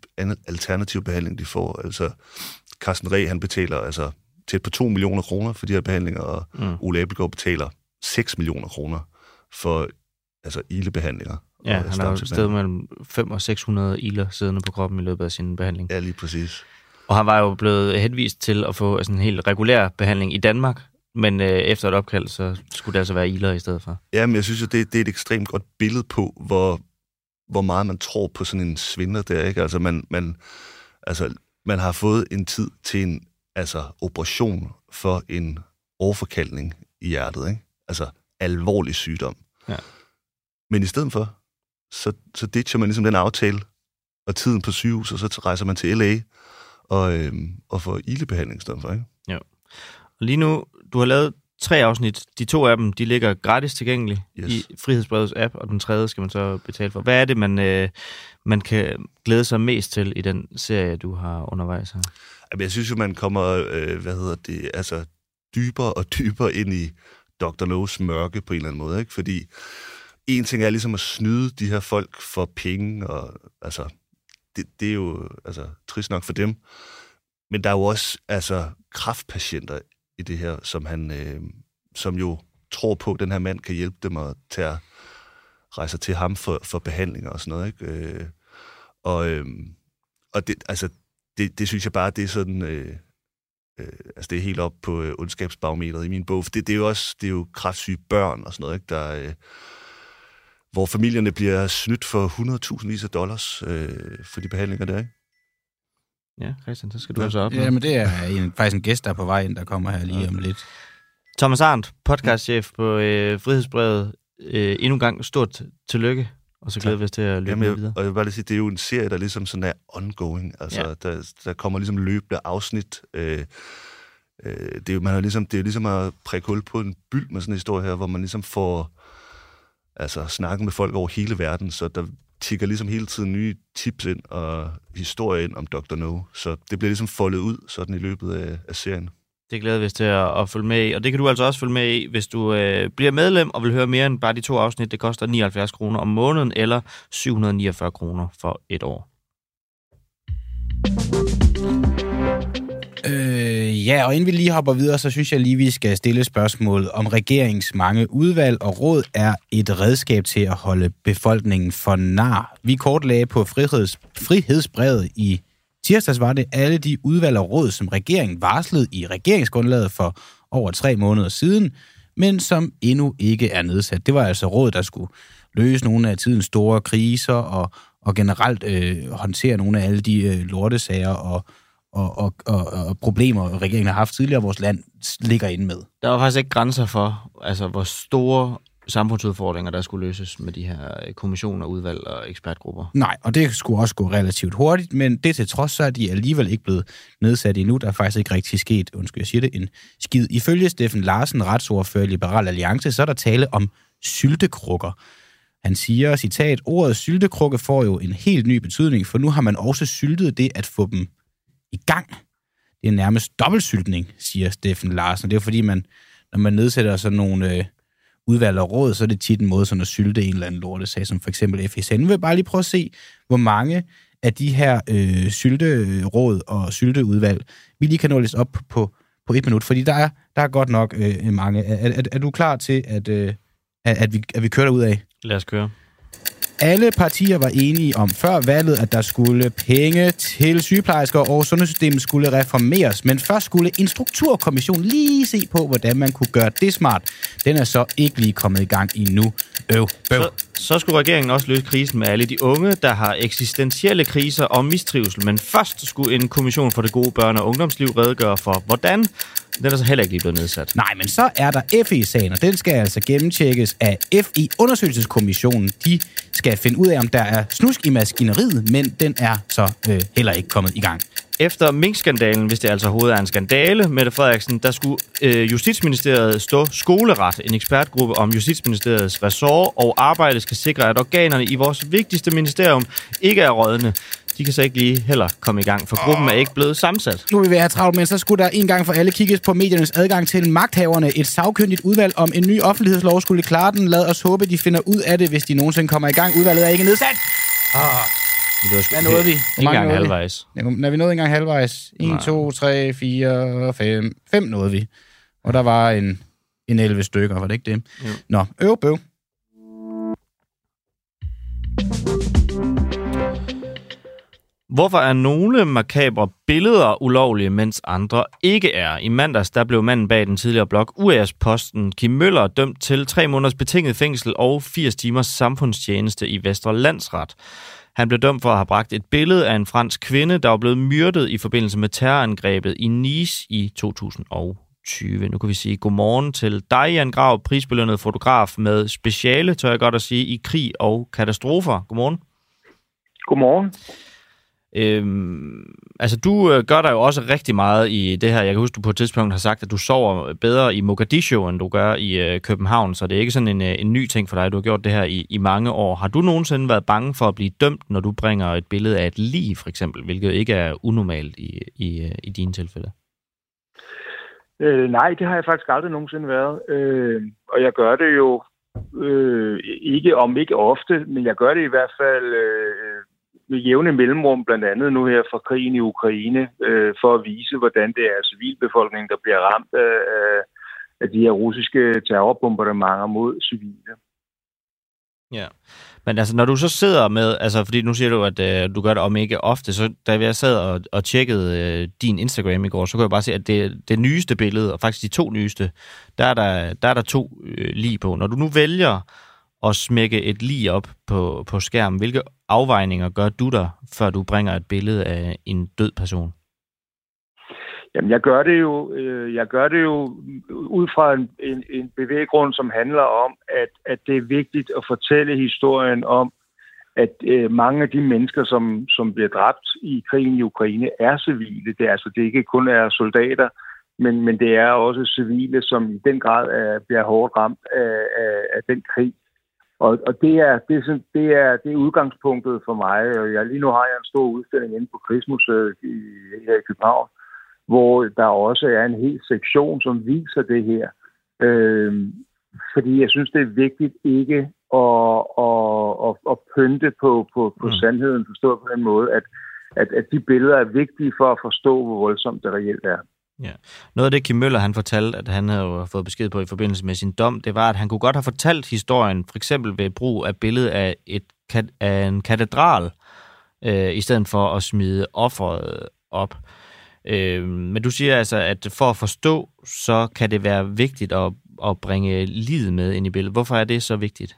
alternative behandling, de får. Altså, Carsten Reh, han betaler altså tæt på 2 millioner kroner for de her behandlinger, og mm. Ole Abelgaard betaler 6 millioner kroner for altså ilebehandlinger. Ja, han har jo stedet mellem 5 og 600 iler siddende på kroppen i løbet af sin behandling. Ja, lige præcis. Og han var jo blevet henvist til at få altså, en helt regulær behandling i Danmark, men øh, efter et opkald, så skulle det altså være iler i stedet for. Ja, men jeg synes jo, det, det er et ekstremt godt billede på, hvor, hvor meget man tror på sådan en svindler der, ikke? Altså, man, man, altså, man har fået en tid til en altså, operation for en overforkaldning i hjertet, ikke? Altså, alvorlig sygdom. Ja. Men i stedet for, så, så ditcher man ligesom den aftale og tiden på sygehus, og så rejser man til LA og, øhm, og får ilebehandling i stedet for, ikke? Ja. Lige nu, du har lavet tre afsnit. De to af dem, de ligger gratis tilgængeligt yes. i Frihedsbrevets app, og den tredje skal man så betale for. Hvad er det, man, øh, man kan glæde sig mest til i den serie, du har undervejs her? Jamen, jeg synes jo, man kommer, øh, hvad hedder det, altså dybere og dybere ind i Dr. No's mørke på en eller anden måde, ikke? Fordi en ting er ligesom at snyde de her folk for penge, og altså, det, det er jo altså, trist nok for dem. Men der er jo også altså, kraftpatienter i det her, som han, øh, som jo tror på, at den her mand kan hjælpe dem at tage rejse til ham for, for behandlinger og sådan noget, ikke? Øh, og, øh, og det, altså, det, det synes jeg bare, det er sådan, øh, øh, altså det er helt op på øh, ondskabsbarometeret i min bog, for det, det er jo også, det er jo kraftsyge børn og sådan noget, ikke? Der, øh, hvor familierne bliver snydt for 100.000 vis af dollars øh, for de behandlinger der, ikke? Ja, Christian, så skal du ja. altså op. Ja, men det er en, faktisk en gæst, der er på vej ind, der kommer her lige om lidt. Thomas Arndt, podcastchef på øh, Frihedsbrevet. Øh, endnu en gang stort tillykke, og så glæder vi os til at løbe Jamen, videre. Og jeg vil bare lige sige, det er jo en serie, der ligesom sådan er ongoing. Altså, ja. der, der kommer ligesom løbende afsnit. Øh, øh, det, er jo, man har ligesom, det er ligesom at prikke hul på en byld med sådan en historie her, hvor man ligesom får altså, snakket med folk over hele verden, så der tigger ligesom hele tiden nye tips ind og historier ind om Dr. No. Så det bliver ligesom foldet ud sådan i løbet af, af serien. Det glæder vi os til at, at følge med i, og det kan du altså også følge med i, hvis du øh, bliver medlem og vil høre mere end bare de to afsnit. Det koster 79 kroner om måneden eller 749 kroner for et år. Ja, og inden vi lige hopper videre, så synes jeg lige, vi skal stille spørgsmålet, om regeringens mange udvalg og råd er et redskab til at holde befolkningen for nar. Vi kortlagde på friheds, frihedsbrevet i tirsdags var det alle de udvalg og råd, som regeringen varslede i regeringsgrundlaget for over tre måneder siden, men som endnu ikke er nedsat. Det var altså råd, der skulle løse nogle af tidens store kriser og, og generelt øh, håndtere nogle af alle de øh, lortesager og og, og, og, og problemer, regeringen har haft tidligere, vores land ligger inde med. Der var faktisk ikke grænser for, altså, hvor store samfundsudfordringer, der skulle løses med de her øh, kommissioner, udvalg og ekspertgrupper. Nej, og det skulle også gå relativt hurtigt, men det til trods, så er de alligevel ikke blevet nedsat endnu. Der er faktisk ikke rigtig sket, undskyld, jeg siger det, en skid. Ifølge Steffen Larsen, retsordfører i Liberal Alliance, så er der tale om syltekrukker. Han siger, citat, ordet syltekrukke får jo en helt ny betydning, for nu har man også syltet det at få dem i gang. Det er nærmest dobbeltsyltning, siger Steffen Larsen. Det er fordi, man, når man nedsætter sådan nogle øh, udvalg og råd, så er det tit en måde sådan at sylte en eller anden lortesag, som for eksempel FSN. Nu vil jeg bare lige prøve at se, hvor mange af de her øh, sylteråd og sylteudvalg, vi lige kan nå lidt op på, på et minut, fordi der er, der er godt nok øh, mange. Er, er, er du klar til, at, øh, at, at, vi, at vi kører ud af? Lad os køre alle partier var enige om før valget, at der skulle penge til sygeplejersker, og sundhedssystemet skulle reformeres. Men først skulle en strukturkommission lige se på, hvordan man kunne gøre det smart. Den er så ikke lige kommet i gang endnu. Øv, bøv. Så, så skulle regeringen også løse krisen med alle de unge, der har eksistentielle kriser og mistrivsel. Men først skulle en kommission for det gode børne- og ungdomsliv redegøre for, hvordan den er så heller ikke lige blevet nedsat. Nej, men så er der FE-sagen, og den skal altså gennemtjekkes af FI-undersøgelseskommissionen. De skal finde ud af, om der er snusk i maskineriet, men den er så øh, heller ikke kommet i gang. Efter Mink-skandalen, hvis det altså overhovedet er en skandale, Mette Frederiksen, der skulle øh, Justitsministeriet stå skoleret, en ekspertgruppe om Justitsministeriets ressort, og arbejdet skal sikre, at organerne i vores vigtigste ministerium ikke er rådne. De kan så ikke lige heller komme i gang, for gruppen er ikke blevet sammensat. Nu vil vi have travlt, men så skulle der en gang for alle kigges på mediernes adgang til magthaverne. Et savkyndigt udvalg om en ny offentlighedslov skulle klare den. Lad os håbe, de finder ud af det, hvis de nogensinde kommer i gang. Udvalget er ikke nedsat. Ah. Det var sgu Hvad nåede vi? Nåede vi? halvvejs. Når vi nåede ikke engang halvvejs. 1, Nej. 2, 3, 4, 5. 5 nåede vi. Og der var en, en 11 stykker, var det ikke det? Jo. Nå, øv, bøv. Hvorfor er nogle makabre billeder ulovlige, mens andre ikke er? I mandags der blev manden bag den tidligere blog UAS-posten, Kim Møller, dømt til tre måneders betinget fængsel og 80 timers samfundstjeneste i Vestre Landsret. Han blev dømt for at have bragt et billede af en fransk kvinde, der var blevet myrdet i forbindelse med terrorangrebet i Nice i 2020. Nu kan vi sige godmorgen til dig, Jan Grav, prisbelønnet fotograf med speciale, tør jeg godt at sige, i krig og katastrofer. Godmorgen. Godmorgen. Øhm, altså, du øh, gør der jo også rigtig meget i det her. Jeg kan huske, du på et tidspunkt har sagt, at du sover bedre i Mogadishu, end du gør i øh, København, så det er ikke sådan en, øh, en ny ting for dig. Du har gjort det her i, i mange år. Har du nogensinde været bange for at blive dømt, når du bringer et billede af et lig, for eksempel, hvilket ikke er unormalt i, i, øh, i dine tilfælde? Øh, nej, det har jeg faktisk aldrig nogensinde været. Øh, og jeg gør det jo øh, ikke om ikke ofte, men jeg gør det i hvert fald øh, med jævne mellemrum, blandt andet nu her fra krigen i Ukraine, øh, for at vise, hvordan det er civilbefolkningen, der bliver ramt af, af, de her russiske terrorbombardementer mod civile. Ja. Men altså, når du så sidder med, altså, fordi nu siger du, at øh, du gør det om ikke ofte, så da jeg sad og, og tjekkede øh, din Instagram i går, så kunne jeg bare se, at det, det nyeste billede, og faktisk de to nyeste, der er der, der, er der to øh, lige på. Når du nu vælger at smække et lige op på, på skærmen, hvilke afvejninger gør du dig, før du bringer et billede af en død person? Jamen, jeg gør det jo, øh, jeg gør det jo ud fra en, en, en bevæggrund, som handler om, at, at det er vigtigt at fortælle historien om, at øh, mange af de mennesker, som, som bliver dræbt i krigen i Ukraine, er civile. Det er altså det ikke kun er soldater, men, men det er også civile, som i den grad er, bliver hårdt ramt af, af, af den krig. Og, og det, er, det, er, sådan- det, er, det er udgangspunktet for mig. Jeg, lige nu har jeg en stor udstilling inde på Krigsmuseet i, her i København, hvor der også er en hel sektion, som viser det her. Øhm, fordi jeg synes, det er vigtigt ikke at, at, at, at pynte på, på, på mm. sandheden, forstået på den måde, at, at, at de billeder er vigtige for at forstå, hvor voldsomt det reelt er. Ja. Noget af det, Kim Møller han fortalte, at han havde jo fået besked på i forbindelse med sin dom, det var, at han kunne godt have fortalt historien, for eksempel ved brug af billedet af, et, af en katedral, øh, i stedet for at smide offeret op. Øh, men du siger altså, at for at forstå, så kan det være vigtigt at, at bringe livet med ind i billedet. Hvorfor er det så vigtigt?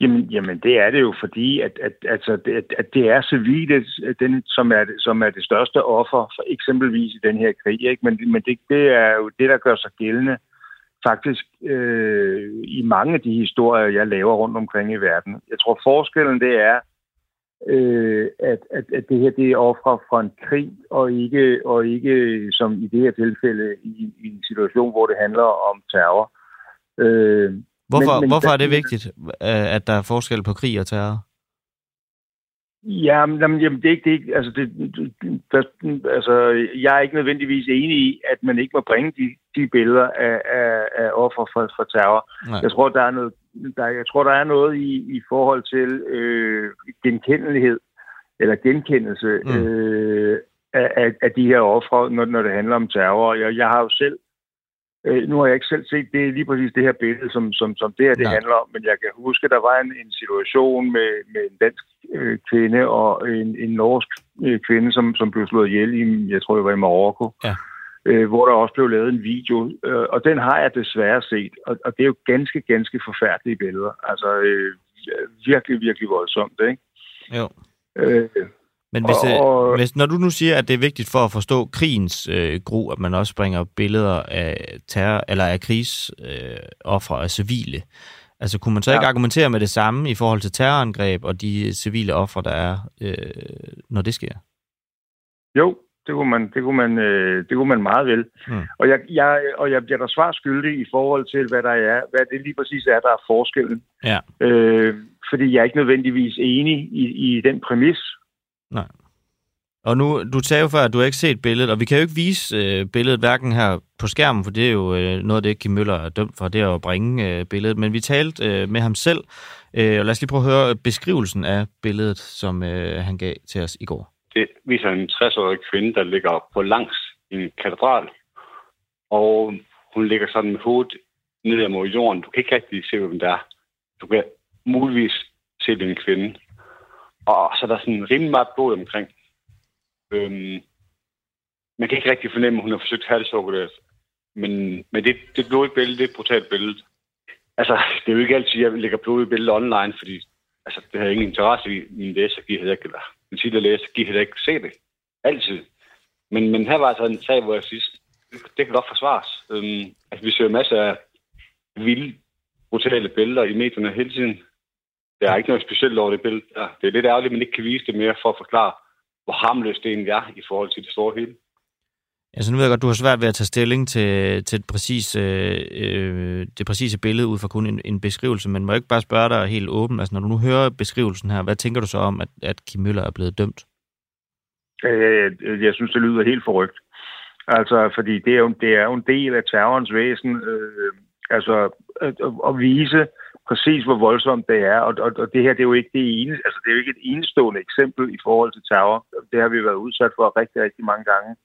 Jamen, jamen det er det jo, fordi at, at, altså, det, at, at det er civile, den, som, er, som er det største offer, for eksempelvis i den her krig. Ikke? Men, men det, det er jo det, der gør sig gældende faktisk øh, i mange af de historier, jeg laver rundt omkring i verden. Jeg tror, forskellen det er, øh, at, at, at det her det er ofre fra en krig, og ikke, og ikke som i det her tilfælde i, i en situation, hvor det handler om terror. Øh, Hvorfor, men- men hvorfor der- er det vigtigt, øh, at der er forskel på krig og terror? Ja, men, jamen, jamen, det er ikke det. er ikke- Altså, det, der, altså, jeg er ikke nødvendigvis enig i, at man ikke må bringe de, de billeder af, af, af offer for, for terror. Nej. Jeg tror, der er noget, der, jeg tror, der er noget i, i forhold til øh, genkendelighed eller genkendelse mm. øh, af, af, af de her ofre, når, når det handler om terror. Jeg, jeg har jo selv Øh, nu har jeg ikke selv set det lige præcis det her billede, som, som, som det her det Nej. handler om, men jeg kan huske, at der var en, en situation med, med en dansk øh, kvinde og en, en norsk øh, kvinde, som, som blev slået ihjel i, jeg tror det var i Marokko, Ja. øh, hvor der også blev lavet en video, øh, og den har jeg desværre set, og, og det er jo ganske, ganske forfærdelige billeder. Altså øh, virkelig, virkelig voldsomt, ikke? Jo. Øh, Men hvis, Og- øh, hvis, når du nu siger, at det er vigtigt for at forstå krigens øh, gru, at man også bringer billeder af terror, eller af krigsofre øh, af civile, altså kunne man så ikke Ja. argumentere med det samme i forhold til terrorangreb og de civile ofre, der er, øh, når det sker? Jo, det kunne man, det kunne man, øh, det kunne man meget vel. Mm. Og, jeg, jeg, og jeg bliver der svar skyldig i forhold til, hvad der er, hvad det lige præcis er, der er forskellen. Ja. Øh, fordi jeg er ikke nødvendigvis enig i, i den præmis. Nej. Og nu, du sagde jo før, at du har ikke set billedet, og vi kan jo ikke vise øh, billedet hverken her på skærmen, for det er jo øh, noget af det, Kim Møller er dømt for, det er at bringe øh, billedet. Men vi talte øh, med ham selv, øh, og lad os lige prøve at høre beskrivelsen af billedet, som øh, han gav til os i går. Det viser en 60-årig kvinde, der ligger på langs i en katedral. Og hun ligger sådan med hovedet ned mod jorden. Du kan ikke rigtig se, hvem der er. Du kan muligvis se, det er en kvinde. Og så er der sådan rimelig meget blod omkring. Øhm, man kan ikke rigtig fornemme, at hun har forsøgt halshugget det. Men, men det, det er et blodigt billede, det er et brutalt billede. Altså, det er jo ikke altid, at jeg lægger blodige billeder online, fordi altså, det har jeg ingen interesse i. Min læser giver heller ikke, eller min tidligere læser giver heller ikke se det. Altid. Men, men her var altså en sag, hvor jeg synes, det kan godt forsvares. Øhm, altså, vi ser masser af vilde, brutale billeder i medierne hele tiden. Der er ikke noget specielt over det billede. Ja, det er lidt ærgerligt, at man ikke kan vise det mere for at forklare, hvor harmløst det egentlig er i forhold til det store hele. Altså nu ved jeg godt, du har svært ved at tage stilling til, til et præcis, øh, øh, det præcise billede ud fra kun en, en beskrivelse, men må jeg ikke bare spørge dig helt åben, altså når du nu hører beskrivelsen her, hvad tænker du så om, at, at Kim Møller er blevet dømt? Øh, jeg synes, det lyder helt forrygt. Altså, fordi det er jo, det er jo en del af terrorens væsen, øh, altså at, at vise præcis, hvor voldsomt det er. Og, og, og det her, det er jo ikke det ene, altså det er jo ikke et enestående eksempel i forhold til terror. Det har vi været udsat for rigtig, rigtig mange gange.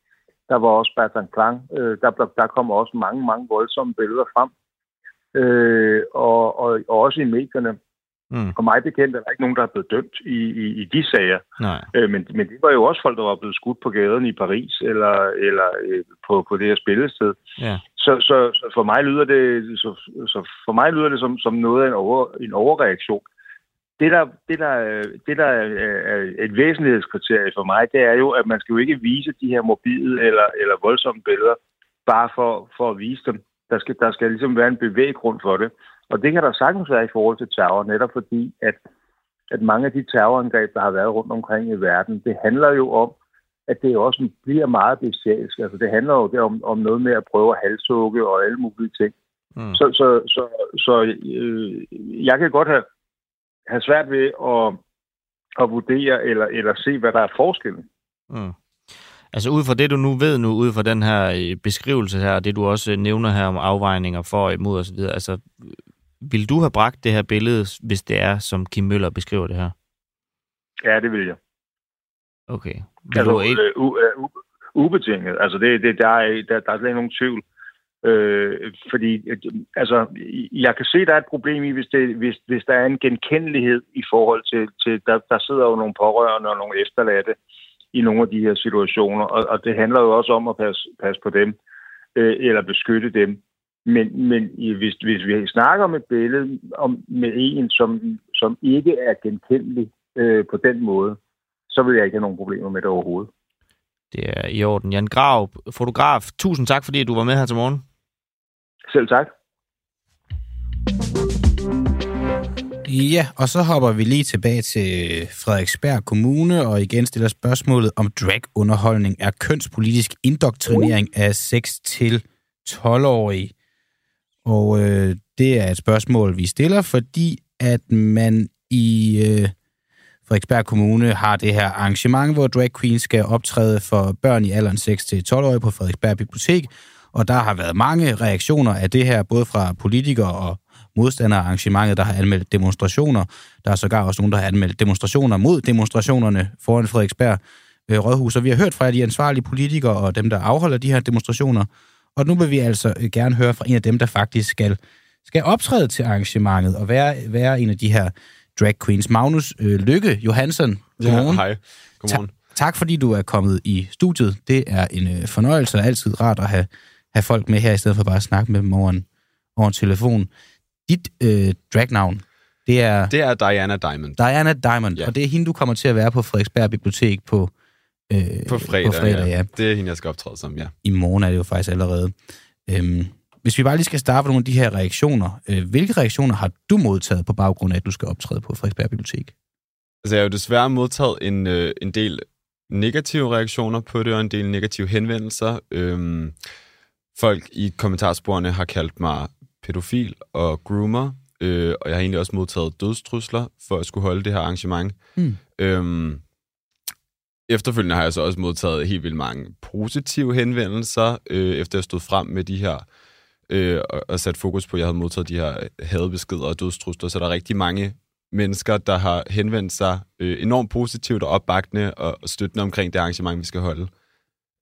Der var også Bertrand Klang. Øh, der, der kom også mange, mange voldsomme billeder frem. Øh, og, og, og også i medierne. Mm. Og mig bekendt er der ikke nogen, der er blevet dømt i, i, i de sager. Nej. Øh, men, men det var jo også folk, der var blevet skudt på gaden i Paris eller, eller øh, på, på det her spillested. Ja. Så, så, så for mig lyder det, så, så for mig lyder det som, som noget af en, over, en overreaktion. Det der, det, der, er- det, der er, er et væsentlighedskriterie for mig, det er jo, at man skal jo ikke vise de her mobile eller, eller voldsomme billeder, bare for, for at vise dem. Der skal, der skal ligesom være en bevæggrund for det. Og det kan der sagtens være i forhold til terror, netop fordi, at, at mange af de terrorangreb, der har været rundt omkring i verden, det handler jo om, at det også bliver meget bestialsk. Altså det handler jo der om, om noget med at prøve at halshugge og alle mulige ting. Mm. Så, så, så, så øh, jeg kan godt have, have svært ved at, at vurdere eller, eller se, hvad der er forskellen. Mm. Altså ud fra det, du nu ved nu, ud fra den her øh, beskrivelse her, og det du også øh, nævner her om afvejninger for og imod osv., altså vil du have bragt det her billede, hvis det er, som Kim Møller beskriver det her? Ja, det vil jeg. Okay. Vil Altså, du ikke... øh, u, øh, u, ubetinget. Altså, det, det, der, er, der, der er slet ikke nogen tvivl. Øh, fordi, altså, jeg kan se, der er et problem i, hvis, det, hvis, hvis der er en genkendelighed i forhold til, til der, der sidder jo nogle pårørende og nogle efterladte i nogle af de her situationer, og, og det handler jo også om at passe, passe på dem, øh, eller beskytte dem. Men, men hvis, hvis vi snakker om et billede om, med en, som, som ikke er genkendelig øh, på den måde, så vil jeg ikke have nogen problemer med det overhovedet. Det er i orden. Jan Grav, fotograf, tusind tak, fordi du var med her til morgen. Selv tak. Ja, og så hopper vi lige tilbage til Frederiksberg Kommune, og igen stiller spørgsmålet, om dragunderholdning er kønspolitisk indoktrinering af 6-12-årige. Og øh, det er et spørgsmål, vi stiller, fordi at man i øh, Frederiksberg Kommune har det her arrangement, hvor drag queens skal optræde for børn i alderen 6-12 år på Frederiksberg Bibliotek, og der har været mange reaktioner af det her, både fra politikere og modstandere af arrangementet, der har anmeldt demonstrationer. Der er sågar også nogen, der har anmeldt demonstrationer mod demonstrationerne foran Frederiksberg øh, Rådhus. Og vi har hørt fra de ansvarlige politikere og dem, der afholder de her demonstrationer, og nu vil vi altså øh, gerne høre fra en af dem, der faktisk skal, skal optræde til arrangementet og være, være en af de her drag queens. Magnus øh, Lykke Johansson, godmorgen. Ja, hej. Godmorgen. Ta- tak fordi du er kommet i studiet. Det er en øh, fornøjelse og altid rart at have, have folk med her, i stedet for bare at snakke med dem over en, over en telefon. Dit øh, dragnavn, det er... Det er Diana Diamond. Diana Diamond, ja. og det er hende, du kommer til at være på Frederiksberg Bibliotek på, øh, På fredag, på fredag ja. ja. Det er hende, jeg skal optræde som, ja. I morgen er det jo faktisk allerede. Øhm, hvis vi bare lige skal starte med nogle af de her reaktioner. Øh, hvilke reaktioner har du modtaget på baggrund af, at du skal optræde på Frederiksberg Bibliotek? Altså, jeg har jo desværre modtaget en, øh, en del negative reaktioner på det, og en del negative henvendelser. Øhm, folk i kommentarsporene har kaldt mig pædofil og groomer, øh, og jeg har egentlig også modtaget dødstrusler for at skulle holde det her arrangement. Hmm. Øhm, efterfølgende har jeg så også modtaget helt vildt mange positive henvendelser, øh, efter jeg stod frem med de her, øh, og, sat fokus på, at jeg havde modtaget de her hadebeskeder og dødstrusler, så der er rigtig mange mennesker, der har henvendt sig øh, enormt positivt og opbakende og, og støttende omkring det arrangement, vi skal holde.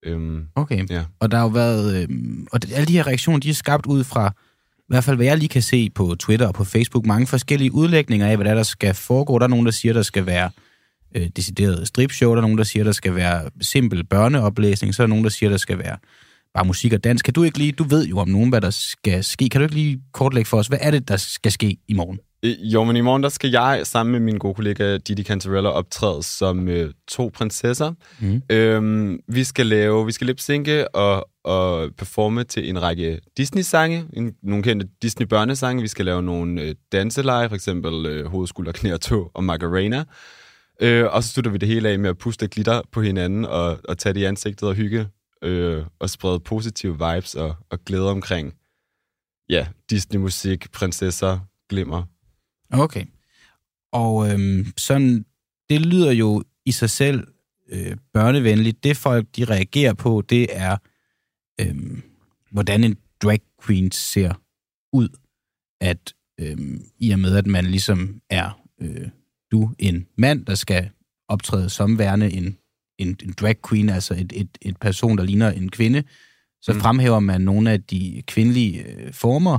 Øhm, Okay. Ja. Og der har jo været... Øh, og alle de her reaktioner, de er skabt ud fra, i hvert fald hvad jeg lige kan se på Twitter og på Facebook, mange forskellige udlægninger af, hvad der, er, der skal foregå. Der er nogen, der siger, der skal være øh, decideret stripshow, der er nogen, der siger, der skal være simpel børneoplæsning, så er der nogen, der siger, der skal være bare musik og dans. Kan du ikke lige, du ved jo om nogen, hvad der skal ske. Kan du ikke lige kortlægge for os, hvad er det, der skal ske i morgen? Øh, Jo, men i morgen der skal jeg sammen med min gode kollega Didi Cantarella optræde som øh, to prinsesser. Mm. Øhm, vi skal lave, vi skal lipsynke og, og performe til en række Disney-sange, en, nogle kendte Disney-børnesange. Vi skal lave nogle øh, danseleje, for eksempel øh, Hoved, skulder, knæ og tå og Macarena. Øh, og så slutter vi det hele af med at puste glitter på hinanden og, og tage det i ansigtet og hygge øh, og sprede positive vibes og, og glæde omkring ja, Disney-musik, prinsesser, glimmer. Okay. Og øhm, sådan, det lyder jo i sig selv øh, børnevenligt. Det folk, de reagerer på, det er, øhm, hvordan en drag queen ser ud. At øhm, i og med, at man ligesom er øh, du en mand, der skal optræde som værende en, en, en drag queen, altså et, et, et person, der ligner en kvinde, så mm. fremhæver man nogle af de kvindelige øh, former,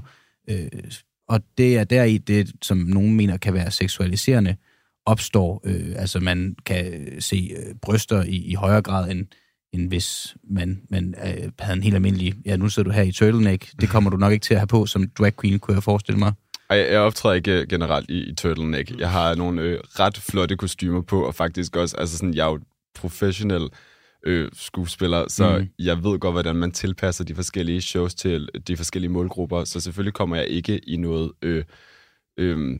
øh, og det er deri det, som nogen mener kan være seksualiserende, opstår. Øh, altså man kan se øh, bryster i, i højere grad, end, end hvis man, man øh, havde en helt almindelig... Ja, nu sidder du her i turtleneck. Det kommer du nok ikke til at have på som drag queen, kunne jeg forestille mig. Ej, jeg optræder ikke generelt i, i turtleneck. Jeg har nogle øh, ret flotte kostymer på, og faktisk også, altså sådan, jeg er jo professionel øh, skuespiller, så Mm. jeg ved godt, hvordan man tilpasser de forskellige shows til de forskellige målgrupper, så selvfølgelig kommer jeg ikke i noget øh, øh,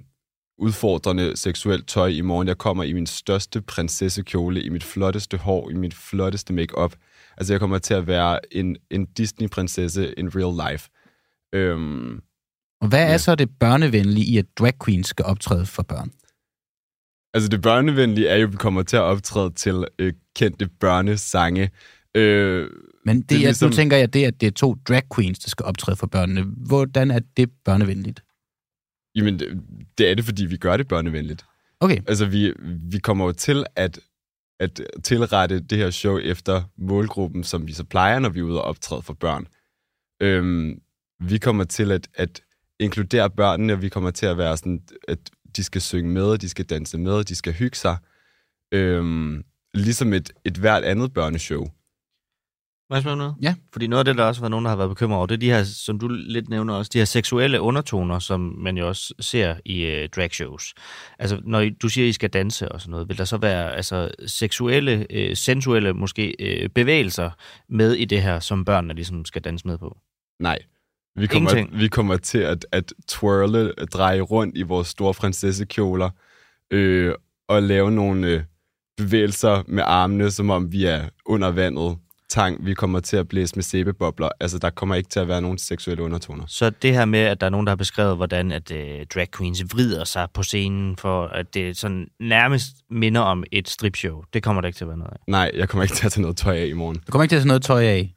udfordrende seksuelt tøj i morgen. Jeg kommer i min største prinsessekjole, i mit flotteste hår, i mit flotteste makeup. Altså, jeg kommer til at være en, en Disney-prinsesse in real life. Øhm, Og hvad er så det børnevenlige i, at drag queens skal optræde for børn? Altså det børnevenlige er jo, at vi kommer til at optræde til øh, kendte børnesange. Øh, Men det, det er, ligesom... nu tænker jeg, det at det er to drag queens, der skal optræde for børnene. Hvordan er det børnevenligt? Jamen, det, det er det, fordi vi gør det børnevenligt. Okay. Altså, vi, vi kommer jo til at, at tilrette det her show efter målgruppen, som vi så plejer, når vi er ude og optræde for børn. Øhm, vi kommer til at, at inkludere børnene, og vi kommer til at være sådan, at de skal synge med, de skal danse med, de skal hygge sig. Øhm, ligesom et, et hvert andet børneshow. Må jeg spørge noget? Ja. Fordi noget af det, der også var nogen, der har været bekymret over, det er de her, som du lidt nævner også, de her seksuelle undertoner, som man jo også ser i øh, dragshows. Altså, når I, du siger, at I skal danse og sådan noget, vil der så være altså, seksuelle, øh, sensuelle måske øh, bevægelser med i det her, som børnene ligesom skal danse med på? Nej. Vi kommer, Ingenting. vi kommer til at, at twirle, at dreje rundt i vores store prinsessekjoler, øh, og lave nogle øh, bevægelser med armene, som om vi er under vandet. Tang, vi kommer til at blæse med sæbebobler. Altså, der kommer ikke til at være nogen seksuelle undertoner. Så det her med, at der er nogen, der har beskrevet, hvordan at øh, drag queens vrider sig på scenen, for at det sådan nærmest minder om et stripshow, det kommer der ikke til at være noget af. Nej, jeg kommer ikke til at tage noget tøj af i morgen. Du kommer ikke til at tage noget tøj af.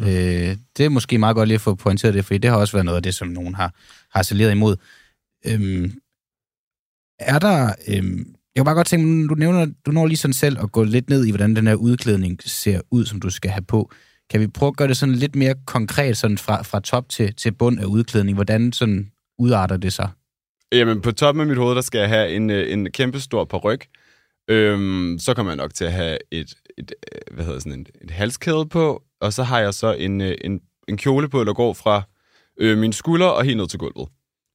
Mm. Øh, det er måske meget godt lige at få pointeret det, for det har også været noget af det, som nogen har harceleret imod. Øhm, er der... Øhm, jeg kunne bare godt tænke, du nævner, du når lige sådan selv at gå lidt ned i, hvordan den her udklædning ser ud, som du skal have på. Kan vi prøve at gøre det sådan lidt mere konkret, sådan fra, fra top til, til bund af udklædning? Hvordan sådan udarter det sig? Jamen, på toppen af mit hoved, der skal jeg have en, øh, en kæmpe stor peruk. Øhm, så kommer jeg nok til at have et, et, øh, hvad hedder sådan, en, et halskæde på, og så har jeg så en, øh, en, en kjole på, der går fra øh, mine skuldre og helt ned til gulvet.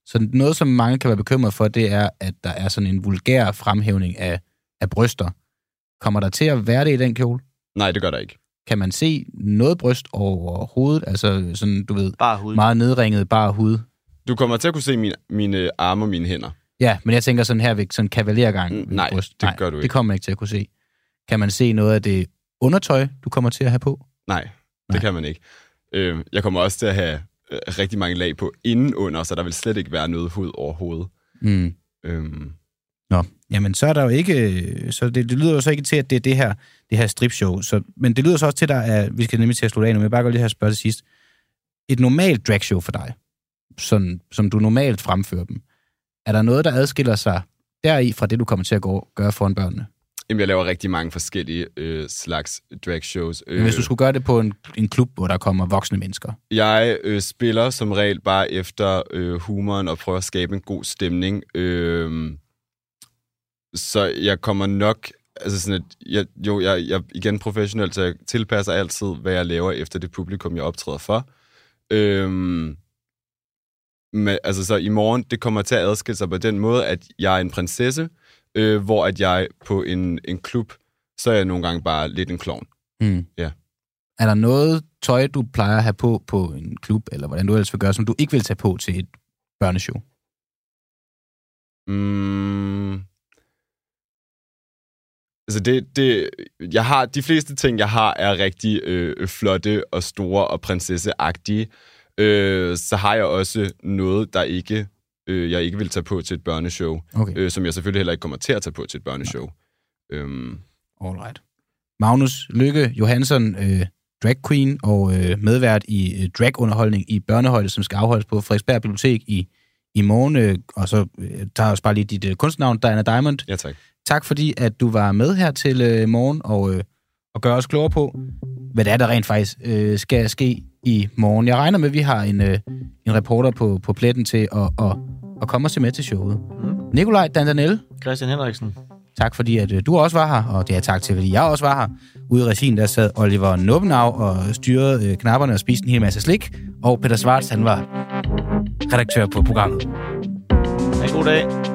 Så noget, som mange kan være bekymret for, det er, at der er sådan en vulgær fremhævning af, af bryster. Kommer der til at være det i den kjole? Nej, det gør der ikke. Kan man se noget bryst over hovedet? Altså sådan, du ved, bare hud. meget nedringet, bare hud? Du kommer til at kunne se mine, mine arme og mine hænder. Ja, men jeg tænker sådan her ved sådan kavalergang. Mm, nej, bryst. det gør du Det ikke. kommer man ikke til at kunne se. Kan man se noget af det undertøj, du kommer til at have på? Nej, det Nej. kan man ikke. Øh, jeg kommer også til at have øh, rigtig mange lag på indenunder, så der vil slet ikke være noget hud overhovedet. Mm. Øhm, Nå, jamen så er der jo ikke... Så det, det lyder jo så ikke til, at det er det her, det her stripshow. Så, men det lyder så også til, at der er... Vi skal nemlig til at slutte af nu, men jeg bare godt lige have spørge til sidst. Et normalt dragshow for dig, sådan, som du normalt fremfører dem, er der noget, der adskiller sig deri fra det, du kommer til at gå, gøre foran børnene? Jamen, jeg laver rigtig mange forskellige øh, slags drag shows. Men hvis du skulle gøre det på en, en klub, hvor der kommer voksne mennesker, Jeg øh, spiller som regel bare efter øh, humoren og prøver at skabe en god stemning. Øh, så jeg kommer nok... Altså sådan, at jeg, jo, jeg, jeg igen professionelt, så jeg tilpasser altid, hvad jeg laver efter det publikum, jeg optræder for. Øh, men, altså så i morgen, det kommer til at adskille sig på den måde, at jeg er en prinsesse, øh, hvor at jeg på en, en klub, så er jeg nogle gange bare lidt en klovn. Mm. Ja. er der noget tøj, du plejer at have på på en klub, eller hvordan du ellers vil gøre, som du ikke vil tage på til et børneshow? Mm. Altså det, det, jeg har, de fleste ting, jeg har, er rigtig øh, flotte og store og prinsesseagtige. Øh, så har jeg også noget, der ikke, øh, jeg ikke vil tage på til et børneshow. Okay. Øh, som jeg selvfølgelig heller ikke kommer til at tage på til et børneshow. Øhm, Alright. Magnus Lykke Johansson, øh, drag queen og øh, medvært i øh, dragunderholdning i børnehøjde, som skal afholdes på Frederiksberg Bibliotek i, i morgen. Øh, og så øh, tager jeg også bare lige dit øh, kunstnavn, Diana Diamond. Ja, tak. Tak fordi, at du var med her til øh, morgen og, øh, og gør os klogere på, hvad det er, der rent faktisk øh, skal ske i morgen. Jeg regner med, at vi har en, øh, en reporter på, på pletten til at, at, at komme og se med til showet. Mm. Nikolaj Dandanel, Christian Henriksen. Tak fordi, at øh, du også var her, og det er tak til, fordi jeg også var her. Ude i regien, der sad Oliver Nubbenau og styrede øh, knapperne og spiste en hel masse slik. Og Peter Svarts, han var redaktør på programmet. Ha' en god dag.